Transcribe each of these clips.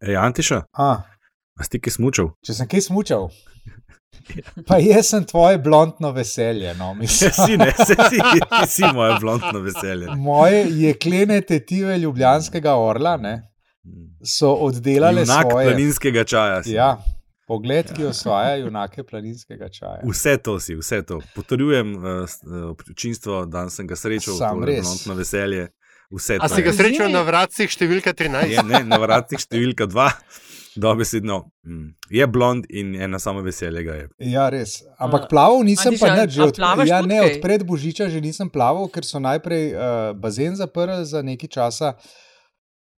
Ej, Antiša, A, a si ti kaj smučal? če sem kaj smučal. Pa jaz sem tvoje blondno veselje. No, mislim. Si ne, se si, ti si moje blondno veselje. Moje jeklene tetive Ljubljanskega orla ne, so oddelale Junak svoje. planinskega čaja. Si. Ja, pogled, ki osvaja junake planinskega čaja. Vse to si, vse to. Potrjujem uh, občinstvo, da sem ga srečal, res. blondno veselje. Vse A si ga srečal na vratcih številka 13? Je, ne, na vratih številka dva, dobesedno. Mm. Je blond in ena samo veselje ga je. Ja, res. Ampak A, plaval nisem Antiša, pa nič. že a Od, ja, ne, od pred Božiča že nisem plaval, ker so najprej uh, bazen zaprli za nekaj časa.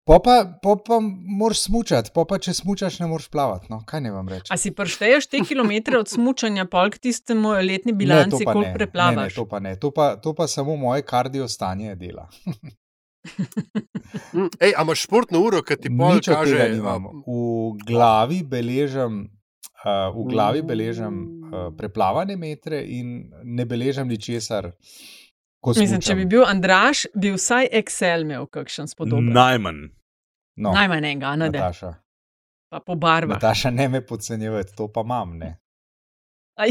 Po pa, po pa moraš smučati, po pa če smučaš, ne moreš plavati. No, kaj ne vam rečem? A si prešteješ te kilometre od smučanja, polk tistemu letni bilanci, koliko ne. Ne, ne, preplavaš? to pa ne. To pa, to pa samo moje kardio stanje dela. Mm, Ej, a imaš športno uro, ki ti pol Nič kaže? nimam. V glavi beležem, uh, v glavi beležem uh, preplavane metre in ne beležem ničesar. ko Mislim, če bi bil Andraš, bi vsaj Excel imel kakšen spodoben. Najmanj. no, Najmanj enega, ne da. Nataša. Pa po barvah. Nataša, ne me podcenjevati, to pa imam. Ne. Aj.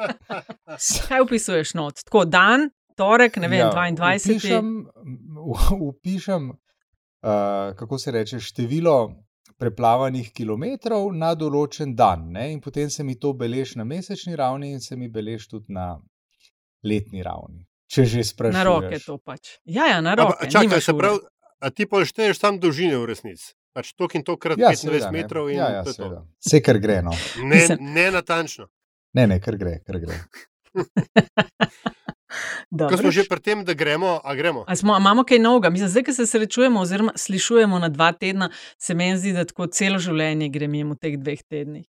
Kaj upisuješ not? Tako dan, torek, ne vem, Ja, 22. Upišem, upišem uh, kako se reče, število preplavanih kilometrov na določen dan. Ne? In potem se mi to beleži na mesečni ravni, in se mi beleži tudi na letni ravni. Če že sprašuješ. Na roke to pač. Ja, ja na roke. čakaj, se ure. pravi, a ti pa šteješ tam dolžine v resnici. Pač tok in tokrat Ja, 25 seveda, ne. metrov in ja, ja, to je to. seveda. Vse, kar gre. No. Ne, ne natančno. Ne, ne, kar gre, kar gre. Dobro. Ko smo že pri tem, da gremo, a gremo. A smo, a imamo kaj novega? Mislim, zdaj, ko se srečujemo, oziroma slišujemo na dva tedna, se meni zdi, da tako celo življenje gre mimo teh dveh tednih.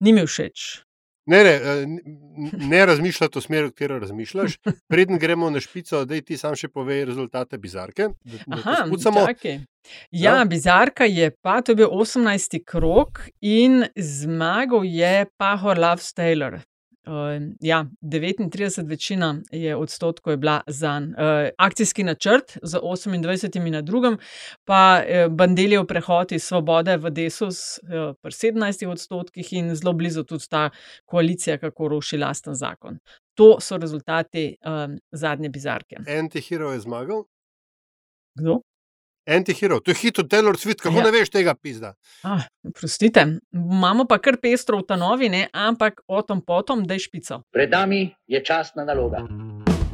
Ni mi všeč. Ne, ne, eh, ne razmišljati v smer, v katero razmišljaš. Preden gremo na špico, da ti sam še povej rezultate bizarke. Da, da Aha, čakaj. Ja, Ja. bizarka je pa, to je bil 18. krok in zmagal je pa Horlav Taylor. Uh, ja, 39 večina je odstotkov je bila za uh, akcijski načrt z 28 na drugem, pa uh, Bandelijev prehod iz Svobode v Desus uh, pri 17 odstotkih in zelo blizu tudi ta koalicija, kako ruši lasten zakon. To so rezultati um, zadnje bizarke. Antihero je zmagal. Kdo? Antihero, to je hit od Taylor Swift, kako Ja. ne veš tega pizda. Ah, prostite, imamo pa kar pestro v tanovi, ne? ampak o tom potom, da je špico. Pred nami je častna naloga.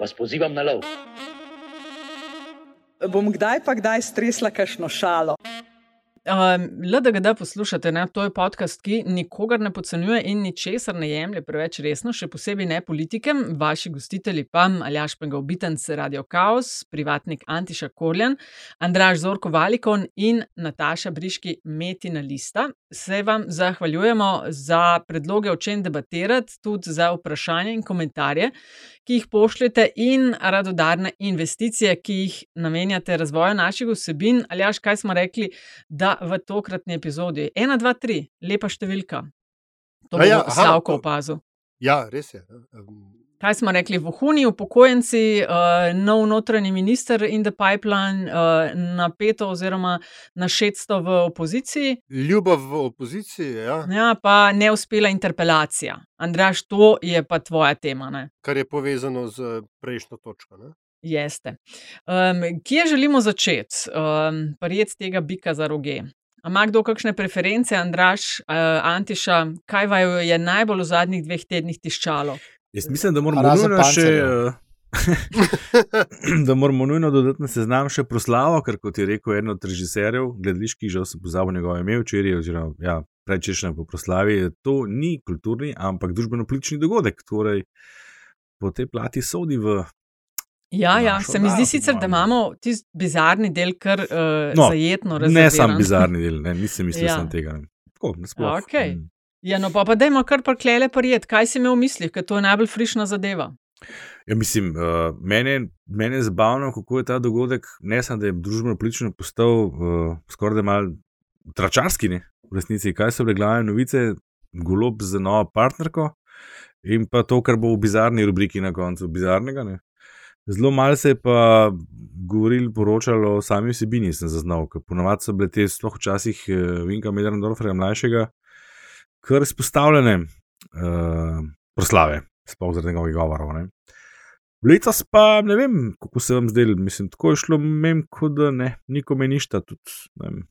vas pozivam na lov. Bom kdaj pa kdaj stresla kakšno šalo. Um, LDGD poslušate, ne? to je podcast, ki nikogar ne podcenjuje in ničesar ne jemlje preveč resno, še posebej ne politikem. Vaši gostitelji pa Aljaš Pengal Bitenc, Radio Chaos, privatnik Antiša Korjan, Andraž Zorko Valikon in Nataša Briški Metina Lista. Se vam zahvaljujemo za predloge, o čem debatirati, tudi za vprašanja in komentarje, ki jih pošljete in radodarne investicije, ki jih namenjate razvoju naših vsebin. Aljaš, kaj smo rekli, da v tokratni epizodi 1, 2, 3, lepa številka. To ja, ja, aha, Slavko to- opazil. Ja, res je. Um, Kaj smo rekli, vohuni, upokojenci, uh, nov notranji minister in the pipeline, uh, napeto oziroma našetsto v opoziciji, Ljubav v opoziciji, ja, ja, pa neuspela interpelacija. Andraš, to je pa tvoja tema. Ne? kar je povezano z prejšnjo točko. Ne? Jeste. Um, kje želimo začeti? Um, Prijet tega bika za roge. A Ima kdo kakšne preference, Andraš, uh, Antiša, kaj vaju je najbolj v zadnjih dveh tednih tiščalo? Jaz mislim, da moramo nujno še. eh, da moramo nujno dodati na seznam še proslavo, ker kot je rekel eden od režiserjev, gledaliških, žal sem pozabil njegovo ime včeraj, oziroma ja, prejčešnem po proslavi, to ni kulturni, ampak družbeno-politični dogodek. Torej, po tej plati sodi v Ja, ja, se mi zdi sicer, da imamo tisti bizarni del kar uh, No, zajetno Ne rezerviran. sam bizarni del, ne, nisem mislil Ja. ja. sam tega. Ne. Tako, nasploh. Okay. Mm. Ja, no pa, pa dajmo kar parklele prijet. Kaj si imel v mislih, ker to je najbolj frišna zadeva? Ja, mislim, uh, mene, mene je zabavno, kako je ta dogodek, ne samo da je družbeno politično postal uh, skoraj da mal tračarski, ne, v resnici, kaj so bile glavne novice, golob za novo partnerko in pa to, kar bo v bizarni rubriki na koncu bizarnega. Ne. Zelo malo se je pa govorilo, poročalo o sami vsebini, sem zaznal, ker ponovadi so bile te, sploh včasih uh, Vinka Medrendorferja mlajšega, kar izpostavljene uh, proslave, sploh zaradi njegovih govorov. ne. Letos pa ne vem, kako se vam zdelo, mislim, tako je šlo, mem, kot da ne, nikome ništa. Tudi, ne vem.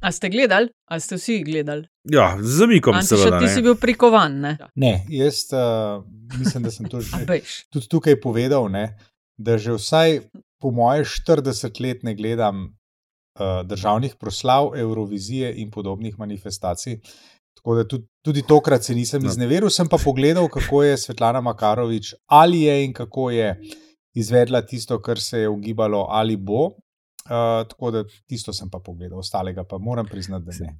A ste gledali, ali ste vsi gledali? ja, z zamikom Antiša, seveda. ti si bil prikovan, ne? Ne, jaz uh, mislim, da sem to že bejž. tudi tukaj povedal, ne, da že vsaj po moje 40 let ne gledam uh, državnih proslav, Eurovizije in podobnih manifestacij. Tako da tudi, tudi tokrat se nisem No. izneveril, sem pa pogledal, kako je Svetlana Makarovič ali je in kako je izvedla tisto, kar se je ugibalo ali bo. Uh, tako da tisto sem pa pogledal, ostalega pa moram priznati, da ne.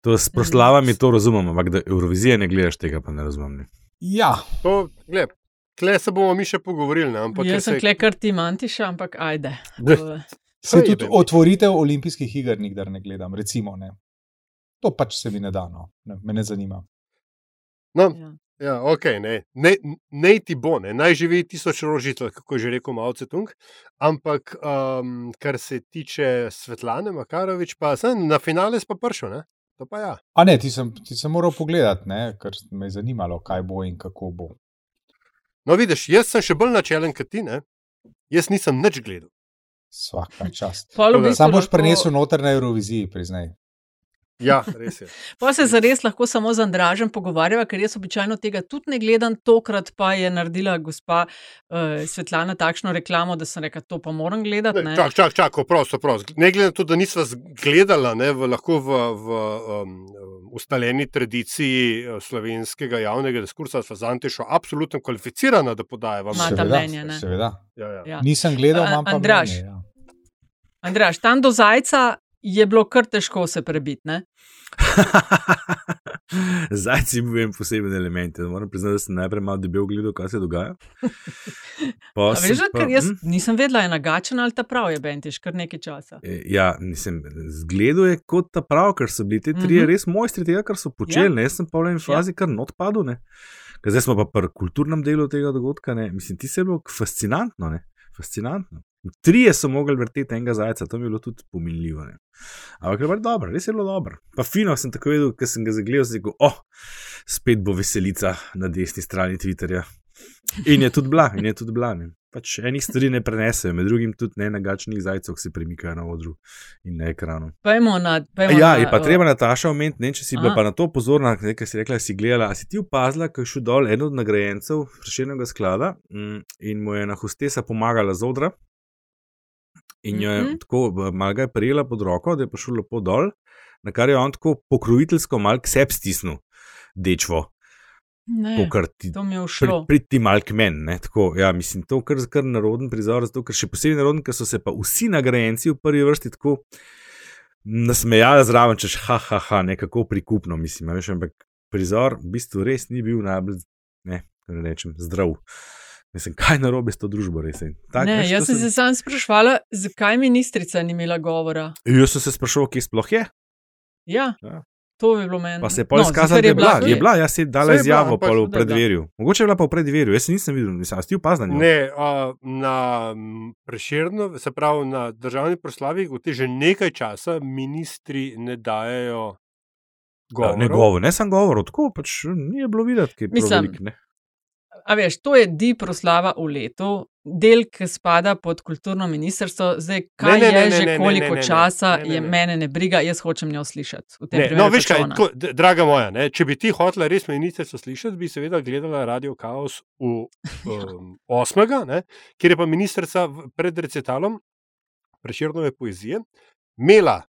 To s proslavami to razumem, ampak da Eurovizije ne gledaš, tega pa ne razumem. Ne. Ja, To, gled, tle se bomo mi še pogovorili. Ne, ampak ker Jaz sem se- kle kar ti mantiša, ampak ajde. Se tudi otvoritev olimpijskih iger nikdar ne gledam, recimo. Ne. To pač se mi ne da, no. ne, me ne zanima. No, ja. Ja, okay, ne. Ne, ne ti bo, ne. naj živi tisoč rožic, kako je že rekel Mao Tse-tung. Ampak, um, kar se tiče Svetlane Makarovič, pa sem na finale pa prišel. Ne? To pa ja. A ne, ti sem, ti sem moral pogledati, ne, ker me je zanimalo, kaj bo in kako bo. No, vidiš, jaz sem še bolj načelen kot ti. Ne? Jaz nisem nič gledal. Vsaka čast. Pol v bistvu Sam boš prenesel noter na Euroviziji, priznaj. Ja, res je. Pa se zares lahko samo z Andražem pogovarjava, ker jaz običajno tega tudi ne gledam, tokrat pa je naredila gospa uh, Svetlana takšno reklamo, da sem rekla, to pa moram gledati. Ne, čak, čak, čak, prosto, prosto. Ne glede na to, da nisva gledala, ne, v, lahko v, v um, ustaljeni tradiciji eh, slovenskega javnega diskursa, sva z Antešo absolutno kvalificirana, da podajava ta Seveda, mnenje, ne. seveda. Ja, ja. Ja. Nisem gledal, imam pa Andraž. mnenje, ja. Andraž, tam do zajca je bilo kar težko se prebiti. Ne? Zajci bil en poseben element. Ja, Moram priznati, da sem najprej malo debel gledal, kaj se dogaja. Veš, pa- ker jaz hm? nisem vedela, je nagačen ali ta prav je bentiš kar nekaj časa. E, Ja, nisem, zgledal je kot ta prav, ker so bili ti trije Mhm. res mojstri tega, kar so počeli. Ja. Jaz sem pa v eni fazi kar not padel. Ne? Ker zdaj smo pa pri kulturnem delu tega dogodka. Ne? Mislim, ti se je bilo fascinantno. Ne? fascinantno. Trije so mogli vrteti enega zajca, to mi je bilo tudi pominljivo. Ne? Ampak je bilo dobro, res je bilo dobro. Pa fino sem tako videl, ker sem ga zagledal, sem rekel, oh, spet bo veselica na desni strani Twitterja. In je tudi bila, in je tudi bila. Ne. Pač enih stvari ne prenesejo, med drugim tudi ne nagačnih zajcev, ki se premikajo na odru in na ekranu. Pejmo na. Pejmo Ja, na, je pa o, treba Nataša omeniti, ne če si bila Aha. pa na to pozorna, nekaj si rekla, si gledala. Si ti opazila, ko je šel dol en od nagrajencev Prešenega sklada mm, in mu je na hostesa pomagala z odra. In jo je Mhm. tako v- malo ga je prijela pod roko, da je prišel lepo dol, na kar je on tako pokrojiteljsko mal k sebi stisnil, dečvo. Ne, ti to mi je ušlo. priti mal k meni. ne, Tako, ja, mislim, to je kar, kar naroden prizor, zato ker še posebej naroden, ker so se pa vsi nagrajenci v prvi vrsti tako nasmejali zraven, češ ha, ha, ha, nekako prikupno, mislim, veš, ampak prizor v bistvu res ni bil najbolj, ne, naj rečem, zdrav. Mislim, kaj narobe s to družbo, res je. Tak, Ne, veš, jaz to sem se sam sprašvala, zakaj ministrica ni imela govora. Jaz sem se sprašal, kje sploh je. Ja, Ja. to bi bilo meni. Pa se je pol izkazalo, da je bila, je bila, jaz si dala je bila, izjavo ampak- pol v Da, da. predverju. Mogoče je bila pa v predverju, jaz se nisem videl, nisem, ti opazna njo? Ne, a, na preširno, se pravi na državni proslavi, v te že nekaj časa ministri ne dajo Ja, govorov. Ne govor, ne sem govoril, tako pač ni bilo videti, kaj je. Ne. A veš, to je di proslava v letu, del, ki spada pod kulturno ministrstvo. Zdaj, kaj ne, je ne, ne, že ne, ne, koliko ne, ne, časa, ne, ne, je ne. mene ne briga, jaz hočem njo slišati. Ne, no, veš kaj, tako, draga moja, ne, če bi ti hotela res ministrico slišati, bi seveda gledala Radio Chaos v um, 8. Ne, kjer je pa ministrica pred recitalom preširnove poezije imela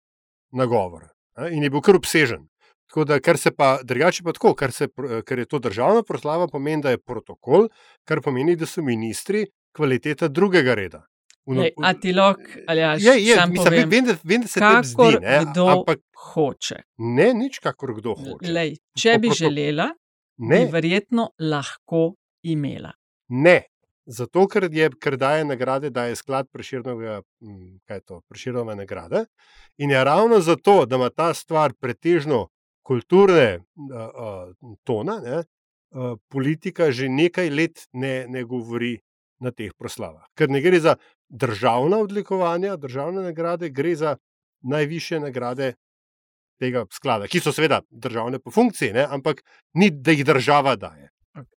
nagovor ne, in je bil kar obsežen. Tako da, kar se pa drugače pa tako, kar, se, ker je to državna proslava, pomeni, da je protokol, kar pomeni, da so ministri kvaliteta drugega reda. Uno, Lej, a ti lahko, ali ja, je, je, sam mislim, povem, vem, da, vem, da se tebi zdi, kakor ne, kdo ampak hoče. ne nič, kakor kdo hoče. Lej, če bi želela, Ne. bi verjetno lahko imela. Ne, zato ker, je, ker daje nagrade, daje sklad Preširnove, Preširnove nagrade. In je ravno zato, da ima ta stvar pretežno kulturne uh, tona, ne, uh, politika že nekaj let ne, ne govori na teh proslavah. Ker ne gre za državna odlikovanja, državne nagrade, gre za najviše nagrade tega sklada, ki so seveda državne po funkciji, ne, ampak ni, da jih država daje.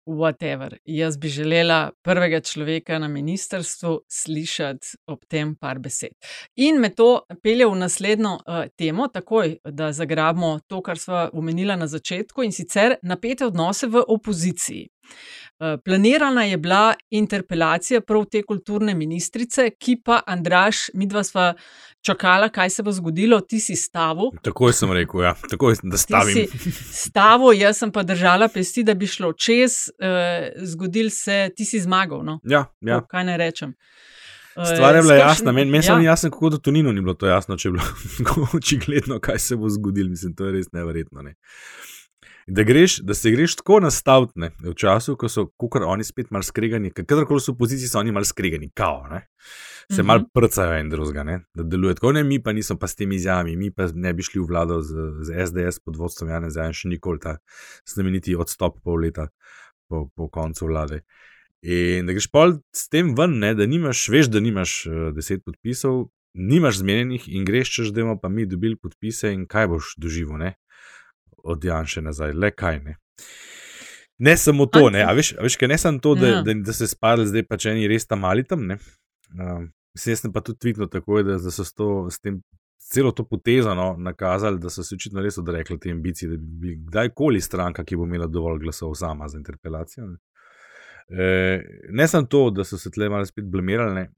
Whatever. Jaz bi želela prvega človeka na ministrstvu slišati ob tem par besed. In me to pelje v naslednjo uh, temo, takoj, da zagrabimo to, kar smo omenila na začetku, in sicer napete odnose v opoziciji. Uh, Planirana je bila interpelacija prav te kulturne ministrice, ki pa, Andraš, midva sva čakala, kaj se bo zgodilo, ti si stavil. Takoj sem rekel, ja. Takoj, da stavim. stavil, jaz sem pa držala pesti, da bi šlo čez, uh, zgodil se, ti si zmagal. No? Ja, ja. To, kaj naj rečem. Eh, Stvar je bila s kakšnim- jasna, meni men ja. ni jasno, kako da Toninu ni bilo to jasno, če je bilo očigledno, kaj se bo zgodilo. Mislim, to je res neverjetno. Ne. Da, greš, da se greš tako nastaviti ne, v času, ko so kukar oni spet mal skregani, kadarkoli so v opoziciji, so oni mal skregani, kao. Ne. Se Mhm. mal prcajo en drugega, ne, da deluje tako, ne mi pa nismo pa s temi izjavami, mi pa ne bi šli v vlado z, z SDS pod vodstvom Janeza Janša, nikoli ta znameniti odstop pol leta po, po koncu vlade. In da greš pol s tem ven, ne, da nimaš, veš, da nimaš uh, deset podpisov, nimaš zmenjenih in greš, češ, da bomo pa mi dobili podpise in kaj boš doživel, ne, od Janša nazaj, le kaj ne. Ne samo to, ne, a veš, a veš, ne samo to, da, Ja. da, da se spadli zdaj pač eni res tam ali tam, ne. Uh, jaz sem pa tudi tvitnil tako, da, da so s, to, s tem celo to potezo no, nakazali, da so se očitno res odrekli te ambicije, da bi bil kdajkoli stranka, ki bo imela dovolj glasov sama za interpelacijo. Ne. E, ne samo to, da so se tle malo spet blamirali, ne.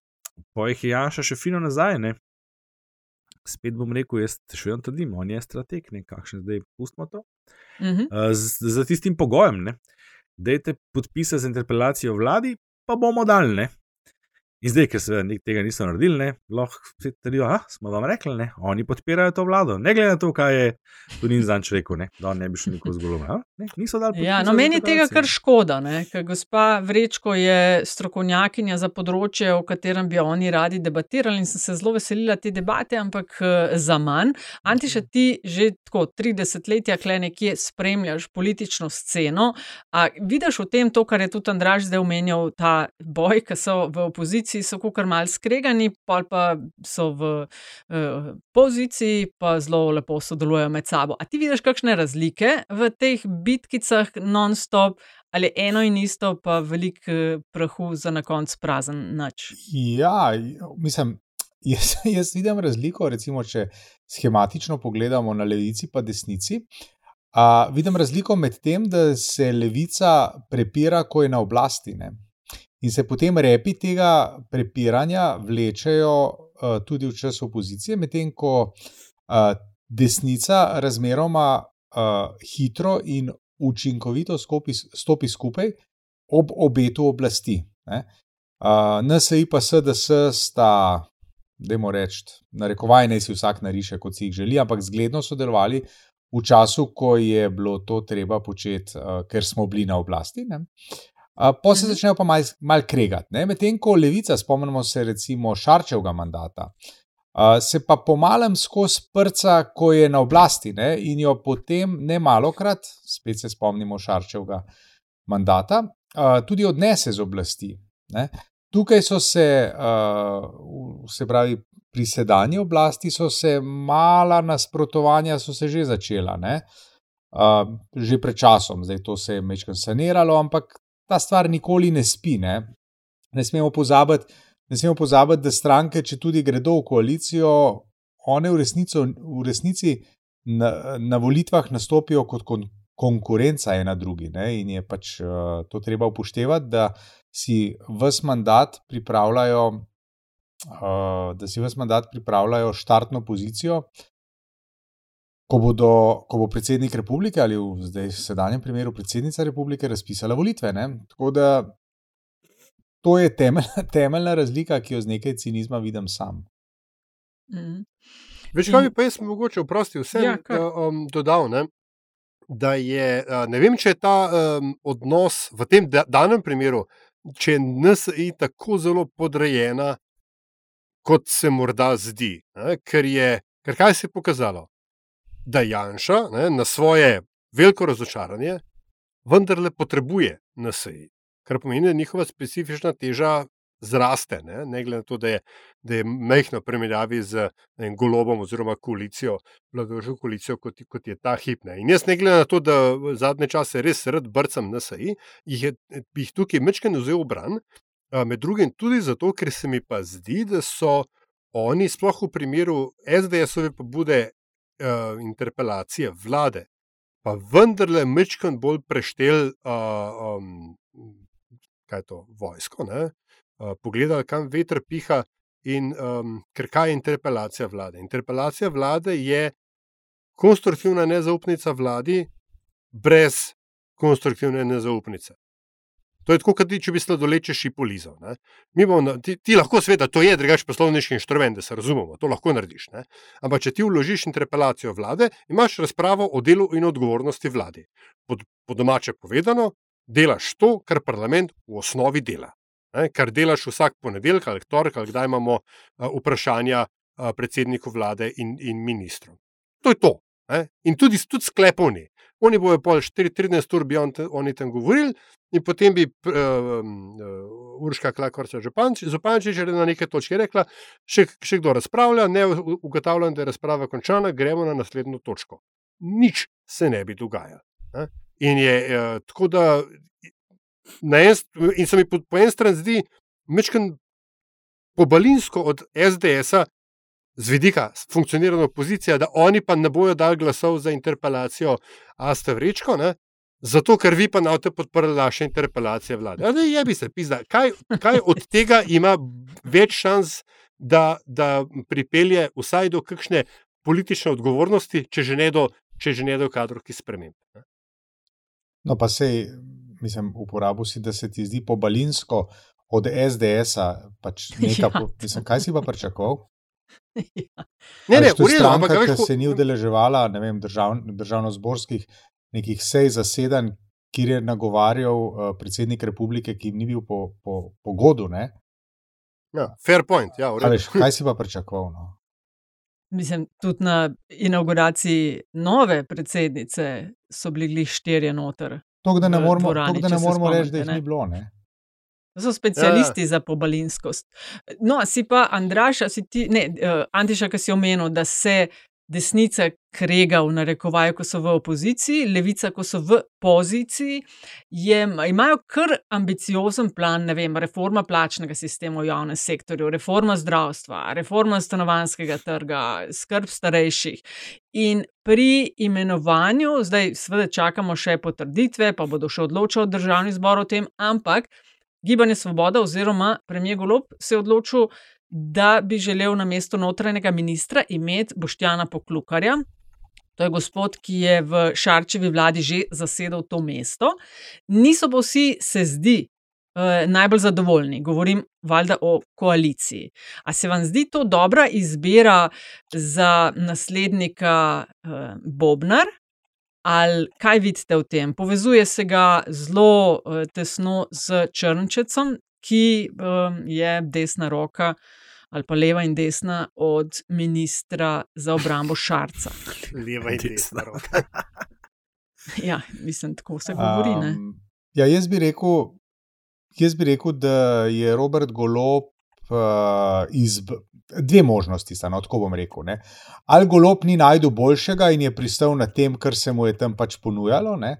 pa jih je Janša še fino nazaj. Ne. Spet bom rekel, jaz še vedno trdim, on je strateg, ne kakšen zdaj, pustimo to. Uh, z, za tistim pogojem, ne. Dajte podpise za interpelacijo vladi, pa bomo dali. Ne. In zdaj, ker nik- tega niso naredili, ne, lahko spet trdijo, da smo vam rekli, ne, oni podpirajo to vlado. Ne glede na to, kaj je tudi Zanč rekel, ne, da on ne bi šel nikoli z golom. Niso dali Ja, no, meni je tega kar škoda, ne? ker gospa Vrečko je strokovnjakinja za področje, o katerem bi oni radi debatirali in sem se zelo veselila te debate, ampak eh, za manj. Antiša, ti že tako 30 let kle nekje spremljaš politično sceno. A vidiš v tem to, kar je tudi Andraž zdaj omenjal, ta boj, ki so v opoziciji, so kar mal skregani, pol pa so v uh, poziciji, pa zelo lepo sodelujejo med sabo. A ti vidiš kakšne razlike v teh bitkicah non-stop, ali eno in isto, pa veliko eh, prahu za na koncu prazen nič? Ja, mislim, jaz, jaz vidim razliko, recimo, če schematično pogledamo na levici in desnici. A, vidim razliko med tem, da se levica prepira, ko je na oblasti. Ne? In se potem repi tega prepiranja vlečejo uh, tudi v čas opozicije, medtem ko uh, desnica razmeroma uh, hitro in učinkovito skopi, stopi skupaj ob obetu oblasti. Ne? Uh, NSI pa SDS sta, da reč, narekovaj naj si vsak nariše, kot si jih želi, ampak zgledno sodelovali v času, ko je bilo to treba početi, uh, ker smo bili na oblasti. Ne? Pa se začnejo pa malo mal kregati. Medtem ko levica, spomnimo se recimo Šarčevega mandata, uh, se pa pomalem skozi prca, ko je na oblasti ne? in jo potem ne malokrat, spet se spomnimo Šarčevega mandata, uh, tudi odnese z oblasti. Ne? Tukaj so se, uh, se pravi, pri sedanji oblasti so se mala nasprotovanja so se že začela, uh, že pred časom, zdaj to se je mečkam saniralo, ampak ta stvar nikoli ne spi. Ne, ne smemo pozabiti, ne smemo pozabiti, da stranke, če tudi gredo v koalicijo, one v, resnico, v resnici na, na volitvah nastopijo kot kon, konkurenca ena drugi. Ne, in je pač uh, to treba upoštevati, da si vse mandat pripravljajo. Uh, da si vse mandat pripravljajo štartno pozicijo, ko, bodo, ko bo predsednik republike ali v zdaj sedanjem primeru predsednica republike razpisala volitve. Ne? Tako da to je temeljna, temeljna razlika, ki jo z nekaj cinizma vidim sam. Mm. Veš, kaj bi pa jaz mogoče vprosti vse Ja, kar. um, dodal, ne? da je, uh, ne vem, če je ta um, odnos v tem da, danem primeru, če je NSI tako zelo podrejena, kot se morda zdi. Ne? Ker je, ker kaj se je pokazalo? Da Janša ne, na svoje veliko razočaranje vendarle potrebuje NSI, kar pomeni, da njihova specifična teža zraste, ne, ne glede na to, da je, da je mehko primerjavi z vem, golobom oziroma koalicijo, vladajočo koalicijo, kot, kot je ta hip. Ne. In jaz ne glede na to, da zadnje čase res rad brcam NSI, jih, je, jih tukaj mečken vzel v bran, a, med drugim tudi zato, ker se mi pa zdi, da so oni, sploh v primeru SDS-ove pobude uh, interpelacije vlade, pa vendarle mečken bolj preštel, uh, um, kaj je to, vojsko, ne? Uh, pogledali, kam veter piha, in um, ker kaj je interpelacija vlade. Interpelacija vlade je konstruktivna nezaupnica vladi, brez konstruktivne nezaupnice. To je tako, kot ti, če bi sladolečeš ipolizal. ne. Mi bomo, ti, ti lahko, sveda, to je drugač poslovniški inštrument, da se razumemo, to lahko narediš. Ne? Ampak, če ti vložiš interpelacijo vlade, imaš razpravo o delu in odgovornosti vladi. Po, po domače povedano, delaš to, kar parlament v osnovi dela. Ne? Kar delaš vsak ponedeljek ali torek, ali kdaj imamo a, vprašanja a, predsedniku vlade in, in ministrom. To je to. Ne? In tudi, tudi sklepovni. Oni bojo pol 4-13 ur bi on, oni tam govorili, in potem bi um, Urška Klakorca Zupančič na neke točke rekla, še, še kdo razpravlja, ne ugotavljam, da je razprava končana, gremo na naslednjo točko. Nič se ne bi dogajalo. Ne? In je uh, tako, da en, in se mi po, po eni strani zdi, mečken pobalinsko od SDS-a, z vidika funkcioniranja opozicije, da oni pa ne bojo dali glasov za interpelacijo Asta Vrečko, ne? Zato ker vi pa ne boste podprli naše interpelacije vlade. Ali je bi se pizda, kaj, kaj od tega ima več šans, da, da pripelje vsaj do kakšne politične odgovornosti, če že ne do, če že ne do kadrovskih sprememb. ne? No, pa sej, mislim, uporabil si, da se ti zdi pobalinsko od SDS-a. Pač neka, Ja, po- mislim, kaj si pa pričakoval? Ne, ne, Veš, to v je redu, ampak stranka, a veš, ki ko- se ni udeleževala ne vem, držav, državno-zborskih nekih sej zasedanj, kjer je nagovarjal uh, predsednik republike, ki jim ni bil po, po, po godu. Ne? Ja, fair point. Ja. Veš, kaj si pa pričakoval? No? Mislim, tudi na inauguraciji nove predsednice so bili glih štirje noter. To, da ne v moramo, dvorani, toliko, da ne se moramo reči, da jih ne. ni bilo. Ne? To so specialisti ja, ja. za pobalinskost. No, si pa, Andraša, si ti, ne, uh, Antiša, ki si omenil, da se desnica krega v narekovaju, ko so v opoziciji, levica, ko so v poziciji, je, imajo kar ambiciozen plan, ne vem, reforma plačnega sistema v javnem sektorju, reforma zdravstva, reforma stanovanskega trga, skrb starejših. In pri imenovanju, zdaj seveda čakamo še potrditve, pa bodo še odločili državni zbor o tem, ampak Gibanje Svoboda oziroma premijer Golob se je odločil, da bi želel na mesto notranjega ministra imeti Boštjana Poklukarja. To je gospod, ki je v Šarčevi vladi že zasedal to mesto. Niso pa vsi, se zdi, eh, najbolj zadovoljni. Govorim valjda o koaliciji. A se vam zdi to dobra izbira za naslednika eh, Bobnar? Ali kaj vidite v tem? Povezuje se ga zelo uh, tesno z Črnčecem, ki um, je desna roka ali pa leva in desna od ministra za obrambo Šarca. Leva in desna roka. Ja, mislim, tako se govori. Um, Um, ja, jaz bi rekel, jaz bi rekel, da je Robert Golob uh, izb... dve možnosti, sta, no, tako bom rekel. Ne. Ali Golob ni najdel boljšega in je pristal na tem, kar se mu je tam pač ponujalo. Ne.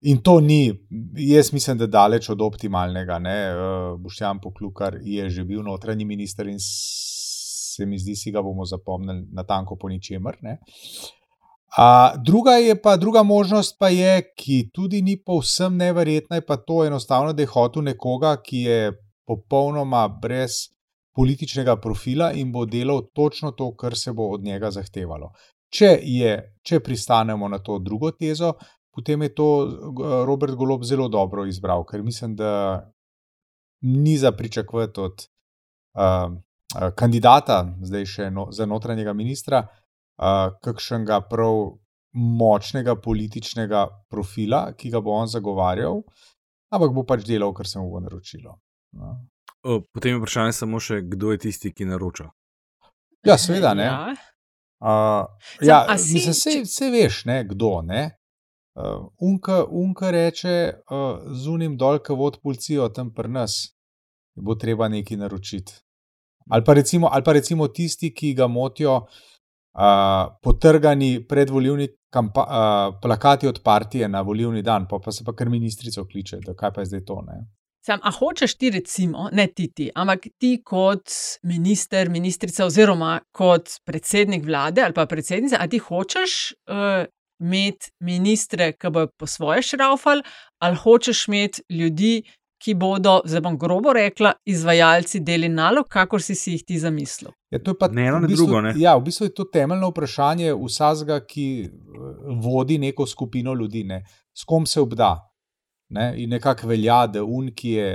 In to ni, jaz mislim, da daleč od optimalnega. Ne. Uh, Boštjan Poklukar je že bil notranji minister in se mi zdi, si ga bomo zapomnili na tanko po ničemer. A, druga, je pa, druga možnost pa je, ki tudi ni povsem neverjetna, je pa to enostavno, da je hotel nekoga, ki je popolnoma brez političnega profila in bo delal točno to, kar se bo od njega zahtevalo. Če, je, če pristanemo na to drugo tezo, potem je to eh, Robert Golob zelo dobro izbral, ker mislim, da ni za pričakovati od uh, kandidata, zdaj še no, za notranjega ministra, uh, kakšnega prav močnega političnega profila, ki ga bo on zagovarjal, ampak bo pač delal, kar se mu bo naročilo. No. O, potem je vprašanje samo še, kdo je tisti, ki naroča. Ja, seveda ne. Ja. Uh, Sam, ja, a si- mislim, vse, vse veš, ne, kdo. Ne? Uh, unka, unka reče, uh, zunim dol, ki vod policijo tam pri nas, bo treba nekaj naročiti. Ali pa recimo, ali pa recimo tisti, ki ga motijo uh, potrgani predvoljivni uh, plakati od partije na volivni dan, pa, pa se pa kar ministrico kliče, da kaj pa je zdaj to. Ne? Sam, a hočeš ti, recimo, ne ti, ti, ampak ti kot minister, ministrica, oziroma kot predsednik vlade ali pa predsednica, a ti hočeš uh, imeti ministre, ki bodo po svoje šraufali, ali hočeš imeti ljudi, ki bodo, zdaj bom grobo rekla, izvajalci deli nalog, kakor si si jih ti zamislil. Ja, to je pa Ne eno, v ne bistvu, drugo, ne. Ja, v bistvu je to temeljno vprašanje vsakega, ki eh, vodi neko skupino ljudi, ne. s kom se obda. Ne? In nekako velja, da un, ki je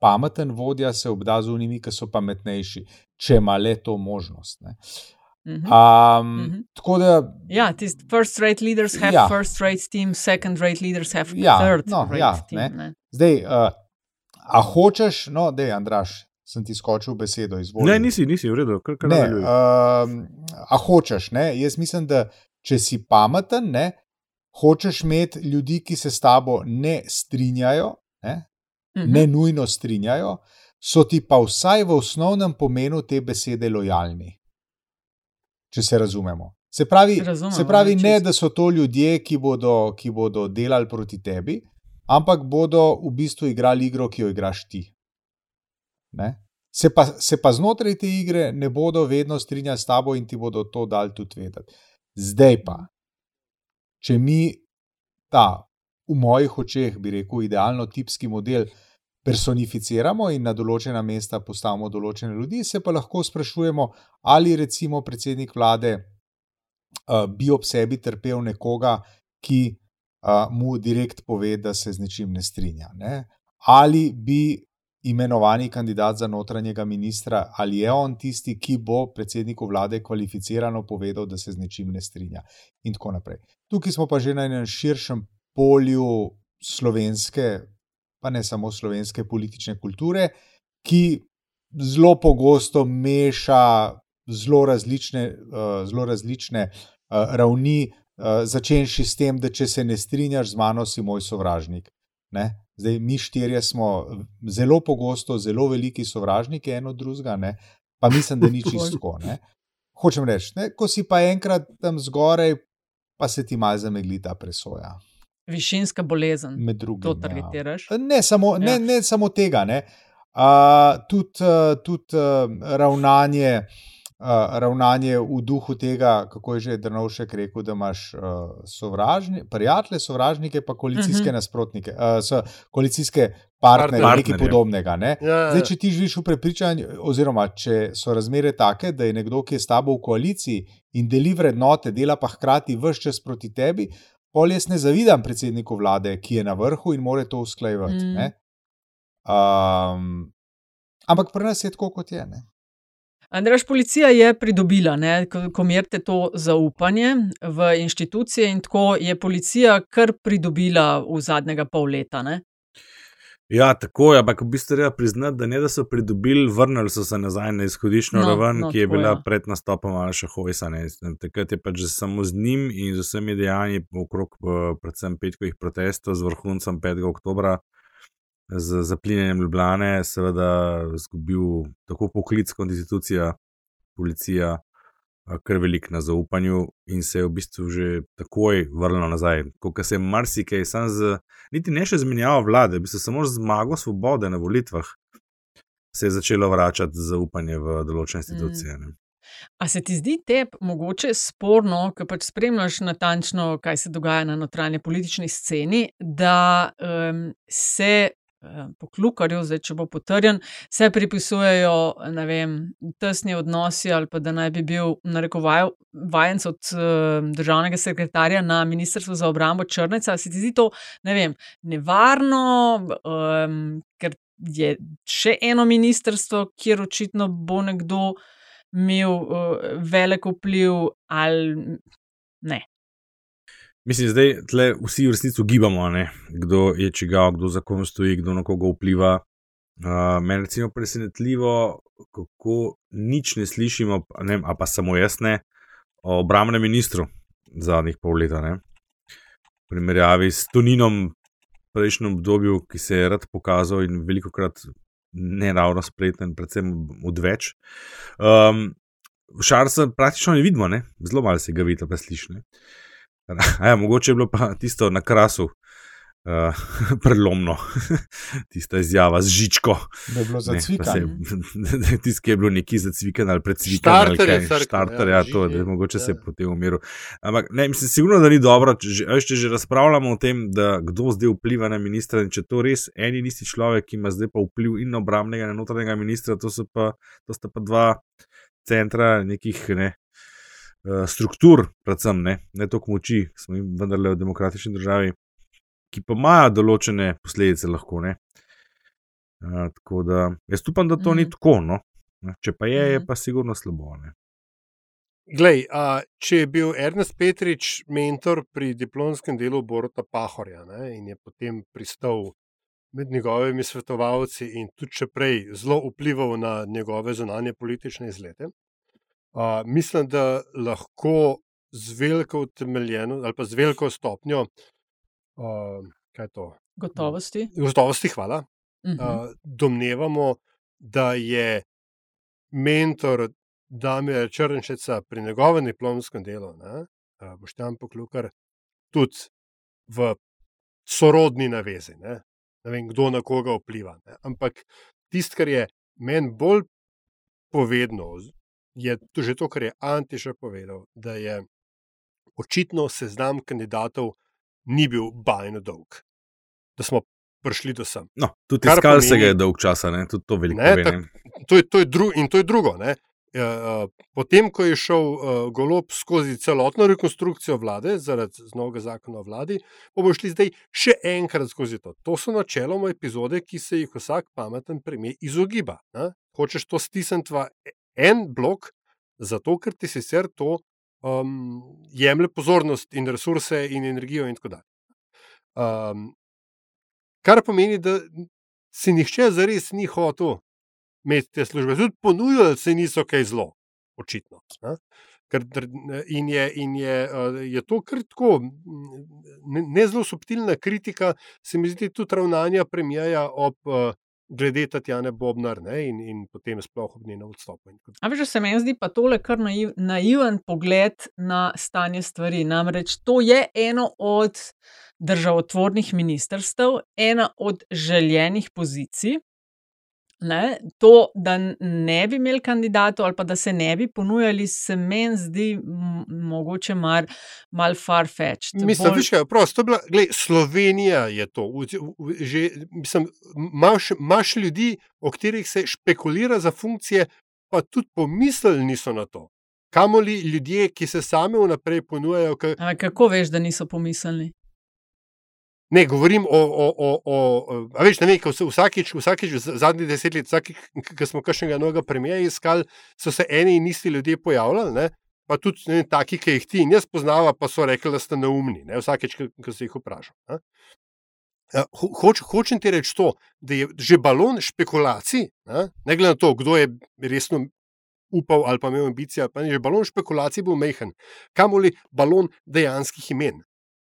pameten vodja, se obda z unimi, ki so pametnejši, če ima le to možnost. Ne. Mhm. Um, Mhm. Tako da, Ja, tisti first rate leaders have Ja. first rate team, second rate leaders have Ja, third no, rate ja, team. ne. Ne. zdaj, uh, a hočeš, no, da je Andraš, sem ti skočil besedo, izvoli. Ne, nisi, nisi, v redu, kar kar Ne, nadaljuj. um, a hočeš, ne? Jaz mislim, da če si pameten, ne, hočeš imeti ljudi, ki se s tabo ne strinjajo, ne, Mhm. ne nujno strinjajo, so ti pa vsaj v osnovnem pomenu te besede lojalni. Če se razumemo. Se pravi, Razumemo, se pravi ne, ne, da so to ljudje, ki bodo, ki bodo delali proti tebi, ampak bodo v bistvu igrali igro, ki jo igraš ti. Ne? Se pa, se pa znotraj te igre ne bodo vedno strinjali s tabo in ti bodo to dali tudi vedeti. Zdaj pa, če mi ta, v mojih očeh, bi rekel, idealno tipski model personificiramo in na določena mesta postavimo določene ljudi, se pa lahko sprašujemo, ali recimo predsednik vlade uh, bi ob sebi trpel nekoga, ki uh, mu direkt pove, da se z nečim ne strinja. Ne? Ali bi imenovani kandidat za notranjega ministra, ali je on tisti, ki bo predsedniku vlade kvalificirano povedal, da se z nečim ne strinja, in tako naprej. Tukaj smo pa že na enem širšem polju slovenske, pa ne samo slovenske politične kulture, ki zelo pogosto meša zelo različne, uh, zelo različne uh, ravni, uh, začenši s tem, da če se ne strinjaš z mano, si moj sovražnik. Ne? Zdaj, mi štirje smo zelo pogosto, zelo veliki sovražniki eno drugega, ne? pa mislim, da ni čisto ne. Hočem reči, ne? ko si pa enkrat tam zgoraj, pa se ti malo zamegli ta presoja. Višinska bolezen. Med drugim. To ja. targetiraš. Ne samo, ne, Ja. ne samo tega, ne. Uh, tudi uh, tud, uh, ravnanje, uh, ravnanje v duhu tega, kako je že Drnovšek rekel, da imaš uh, sovražni, prijatelje, sovražnike, pa koalicijske Mhm. nasprotnike, uh, so koalicijske partnerje, Partnerje. nekaj podobnega. Ne. Ja, ja. Zdaj, če ti živiš v prepričanju, oziroma če so razmere take, da je nekdo, ki je s tabo v koaliciji in deli vrednote, dela pa hkrati vse čas proti tebi, pol jaz ne zavidam predsedniku vlade, ki je na vrhu in more to usklajevati. Mm. Mm. Um, ampak pri nas je tako, kot je. Ne? Andraš, policija je pridobila, ne, ko merite to zaupanje v inštitucije, in tako je policija kar pridobila v zadnjega pol leta. Ne? Ja, tako je, ampak v bistvu treba priznati, da ne da so pridobili, vrnili so se nazaj na izhodiščno No, raven, no, ki je bila ja. pred nastopom Alša Hojsa. ne. Takrat je pač že samo z njim in z vsemi dejanji okrog eh, predvsem petkovih protestov z vrhuncem 5. oktobra, z zaplinjenjem Ljubljane, seveda izgubil tako poklic kot institucija, policija, kar velik na zaupanju in se je v bistvu že takoj vrnil nazaj. Ko se je marsikaj, sam z, niti ne še zmenjava vlade, bi se samo z zmago svobode na volitvah se je začelo vračati zaupanje v določene institucije. Mm. A se ti zdi tebi mogoče sporno, ker pač spremljaš natančno, kaj se dogaja na notranji politični sceni, da um, se um, po Klukarju, zdaj če bo potrjen, se pripisujejo vem, tesni odnosi ali pa da naj bi bil narekovaj vajenc od um, državnega sekretarja na Ministrstvu za obrambo Črneca. Se ti zdi to, ne vem, nevarno, um, ker je še eno ministrstvo, kjer očitno bo nekdo imel uh, velik vpliv, ali ne. Mislim, zdaj tle vsi v resnici ugibamo, ne? kdo je čigav, kdo za kom stoji, kdo na koga vpliva. Uh, Meni je presenetljivo, kako nič ne slišimo, ne, a pa samo jaz ne, o obramnem ministru zadnjih pol leta. Ne? V primerjavi s Tuninom, prejšnjem obdobju, ki se je rad pokazal in veliko krat ne ravno spreten, predvsem odveč. Um, Šarca praktično ne vidimo, ne? zelo malo se ga vidi, pa sliši. Ja, mogoče je bilo pa tisto na krasu, uh, prelomno, tista izjava z žičko. Da je bilo zacvikano. Tisti, ki je bilo neki zacvikan ali je crkva, Štarter, ja, ja, to, da mogoče ja. se je potem umiril. Ampak ne, mislim, sigurno, da ni dobro, če že, če že razpravljamo o tem, da kdo zdaj vpliva na ministra in če to res en in isti človek, ki ima zdaj pa vpliv in na obramnega in notranjega ministra, to, pa, to sta pa dva centra nekih ne, struktur, predvsem ne, ne toliko moči, smo jim vendarle v demokratični državi, ki pa imajo določene posledice lahko. Ne. Uh, tako da jaz upam, da to mm. ni Mhm. tako. No. Če pa je, je Mhm. pa sigurno slabo. Ne. Glej, a, če je bil Ernest Petrič mentor pri diplomskem delu Borota Pahorja ne, in je potem pristal med njegovimi svetovalci in tudi še prej zelo vplival na njegove zunanje politične izlete, a, mislim, da lahko z veliko utemeljeno ali pa z veliko stopnjo, je to? Gotovosti. Gotovosti, hvala. Mhm. Uh, domnevamo, da je mentor Damira Črnčeca pri njegovem diplomskem delu, ne, uh, Boštjan Poklukar, tudi v sorodni navezi. Ne, ne vem, kdo na koga vpliva. Ne. Ampak tisto, kar je meni bolj povedno, je to že to, kar je Antiša povedal, da je očitno seznam kandidatov ni bil bajno dolg. Da smo prišli do sem. No, tudi iskal se ga je dolg časa, ne? tudi to veliko Ne, tak, to, je, to je dru, in to je drugo. Ne. A, Potem, ko je šel uh, golob skozi celotno rekonstrukcijo vlade, zaradi novega zakona o vladi, bomo šli zdaj še enkrat skozi to. To so načeloma epizode, ki se jih vsak pameten premijer izogiba. Ne. Hočeš to stisniti v en blok, zato ker ti sicer to um, jemlje pozornost in resurse in energijo in tako dalje. Um, kar pomeni, da si nihče zares ni hotel imeti te službe. Tudi ponujali se niso kaj zelo, očitno. Ne? Ker, in je, in je, eh, je to kar tako, mm, ne, ne zelo subtilna kritika, se mi zdi tudi ravnanja premijeja ob uh, glede Tatjane Bobnar ne, in, in potem sploh ob njenem odstopu. in tako A veš, da se meni zdi pa tole kar naiv, naiven pogled na stanje stvari. Namreč to je eno od državotvornih ministrstev, ena od željenih pozicij. Ne, to, da ne bi imeli kandidatov ali pa da se ne bi ponujali, se meni zdi mogoče mar, mal far-fetched. Mislim, Bolj- to je bila, glej, Slovenija je to. v- v- Že, mislim, imaš, imaš ljudi, o katerih se špekulira za funkcije, pa tudi pomislili niso na to. Kamoli ljudje, ki se sami vnaprej ponujajo. K, Ampak kako veš, da niso pomislili? Ne, govorim o. o, o, o a veš, ne vem, vsakič, vsakič zadnjih deset let, vsakič, ko smo kakšnega novega premija iskali, so se eni in isti ljudje pojavljali. Ne? Pa tudi ne, taki, ki jih ti in jaz poznava, pa so rekli, da ste neumni, ne? vsakeč, ko- se jih vprašam. Ja, ho- Hoč, hočem ti reči to, da je že balon špekulacij, ne, ne glede na to, kdo je resno upal ali pa imel ambicije, ali pa ne, že balon špekulacij bil mehen, kamoli balon dejanskih imen.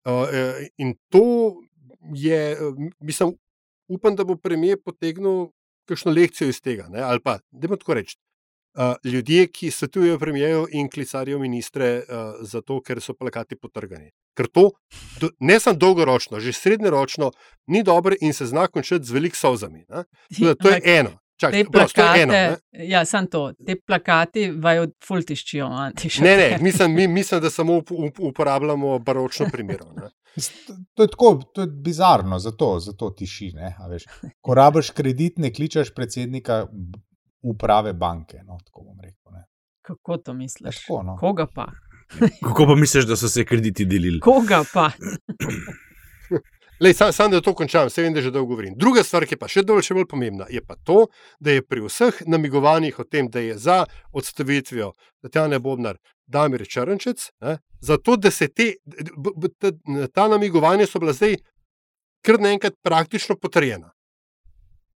Uh, in to je, mislim, upam, da bo premijer potegnil kakšno lekcijo iz tega. Ne, ali pa, da bo tako reči. Uh, ljudje, ki svetujejo premijeju in klicarijo ministre, uh, zato ker so plakati potrgani. Ker to, do, ne samo dolgoročno, že srednjeročno, ni dobro in se zna končati z velikimi solzami. To je eno. Čak, Te je eno. plakate, ne. ja, samo to, te plakati vaju fultiščijo. Ne, ne, mislim, mi, mislim, da samo up, up, uporabljamo baročno primerov. ne. To je tako, to je bizarno, zato, zato tiši. Ne, a veš. Ko rabiš kredit, ne kličeš predsednika uprave banke. No, tako bom rekel. Ne. Kako to misliš? Tako, no. Koga pa? Kako pa misliš, da so se krediti delili? Koga pa? Lej, sam, sam, da to končam, se vem, da že dolgo govorim. Druga stvar, ki je pa še, dol, še bolj pomembna, je pa to, da je pri vseh namigovanjih o tem, da je za odstavitvijo Tatjana Bobnar Damir Črnčec, ne, zato da se te, b, b, ta, ta namigovanja so bila zdaj kar naenkrat praktično potrjena.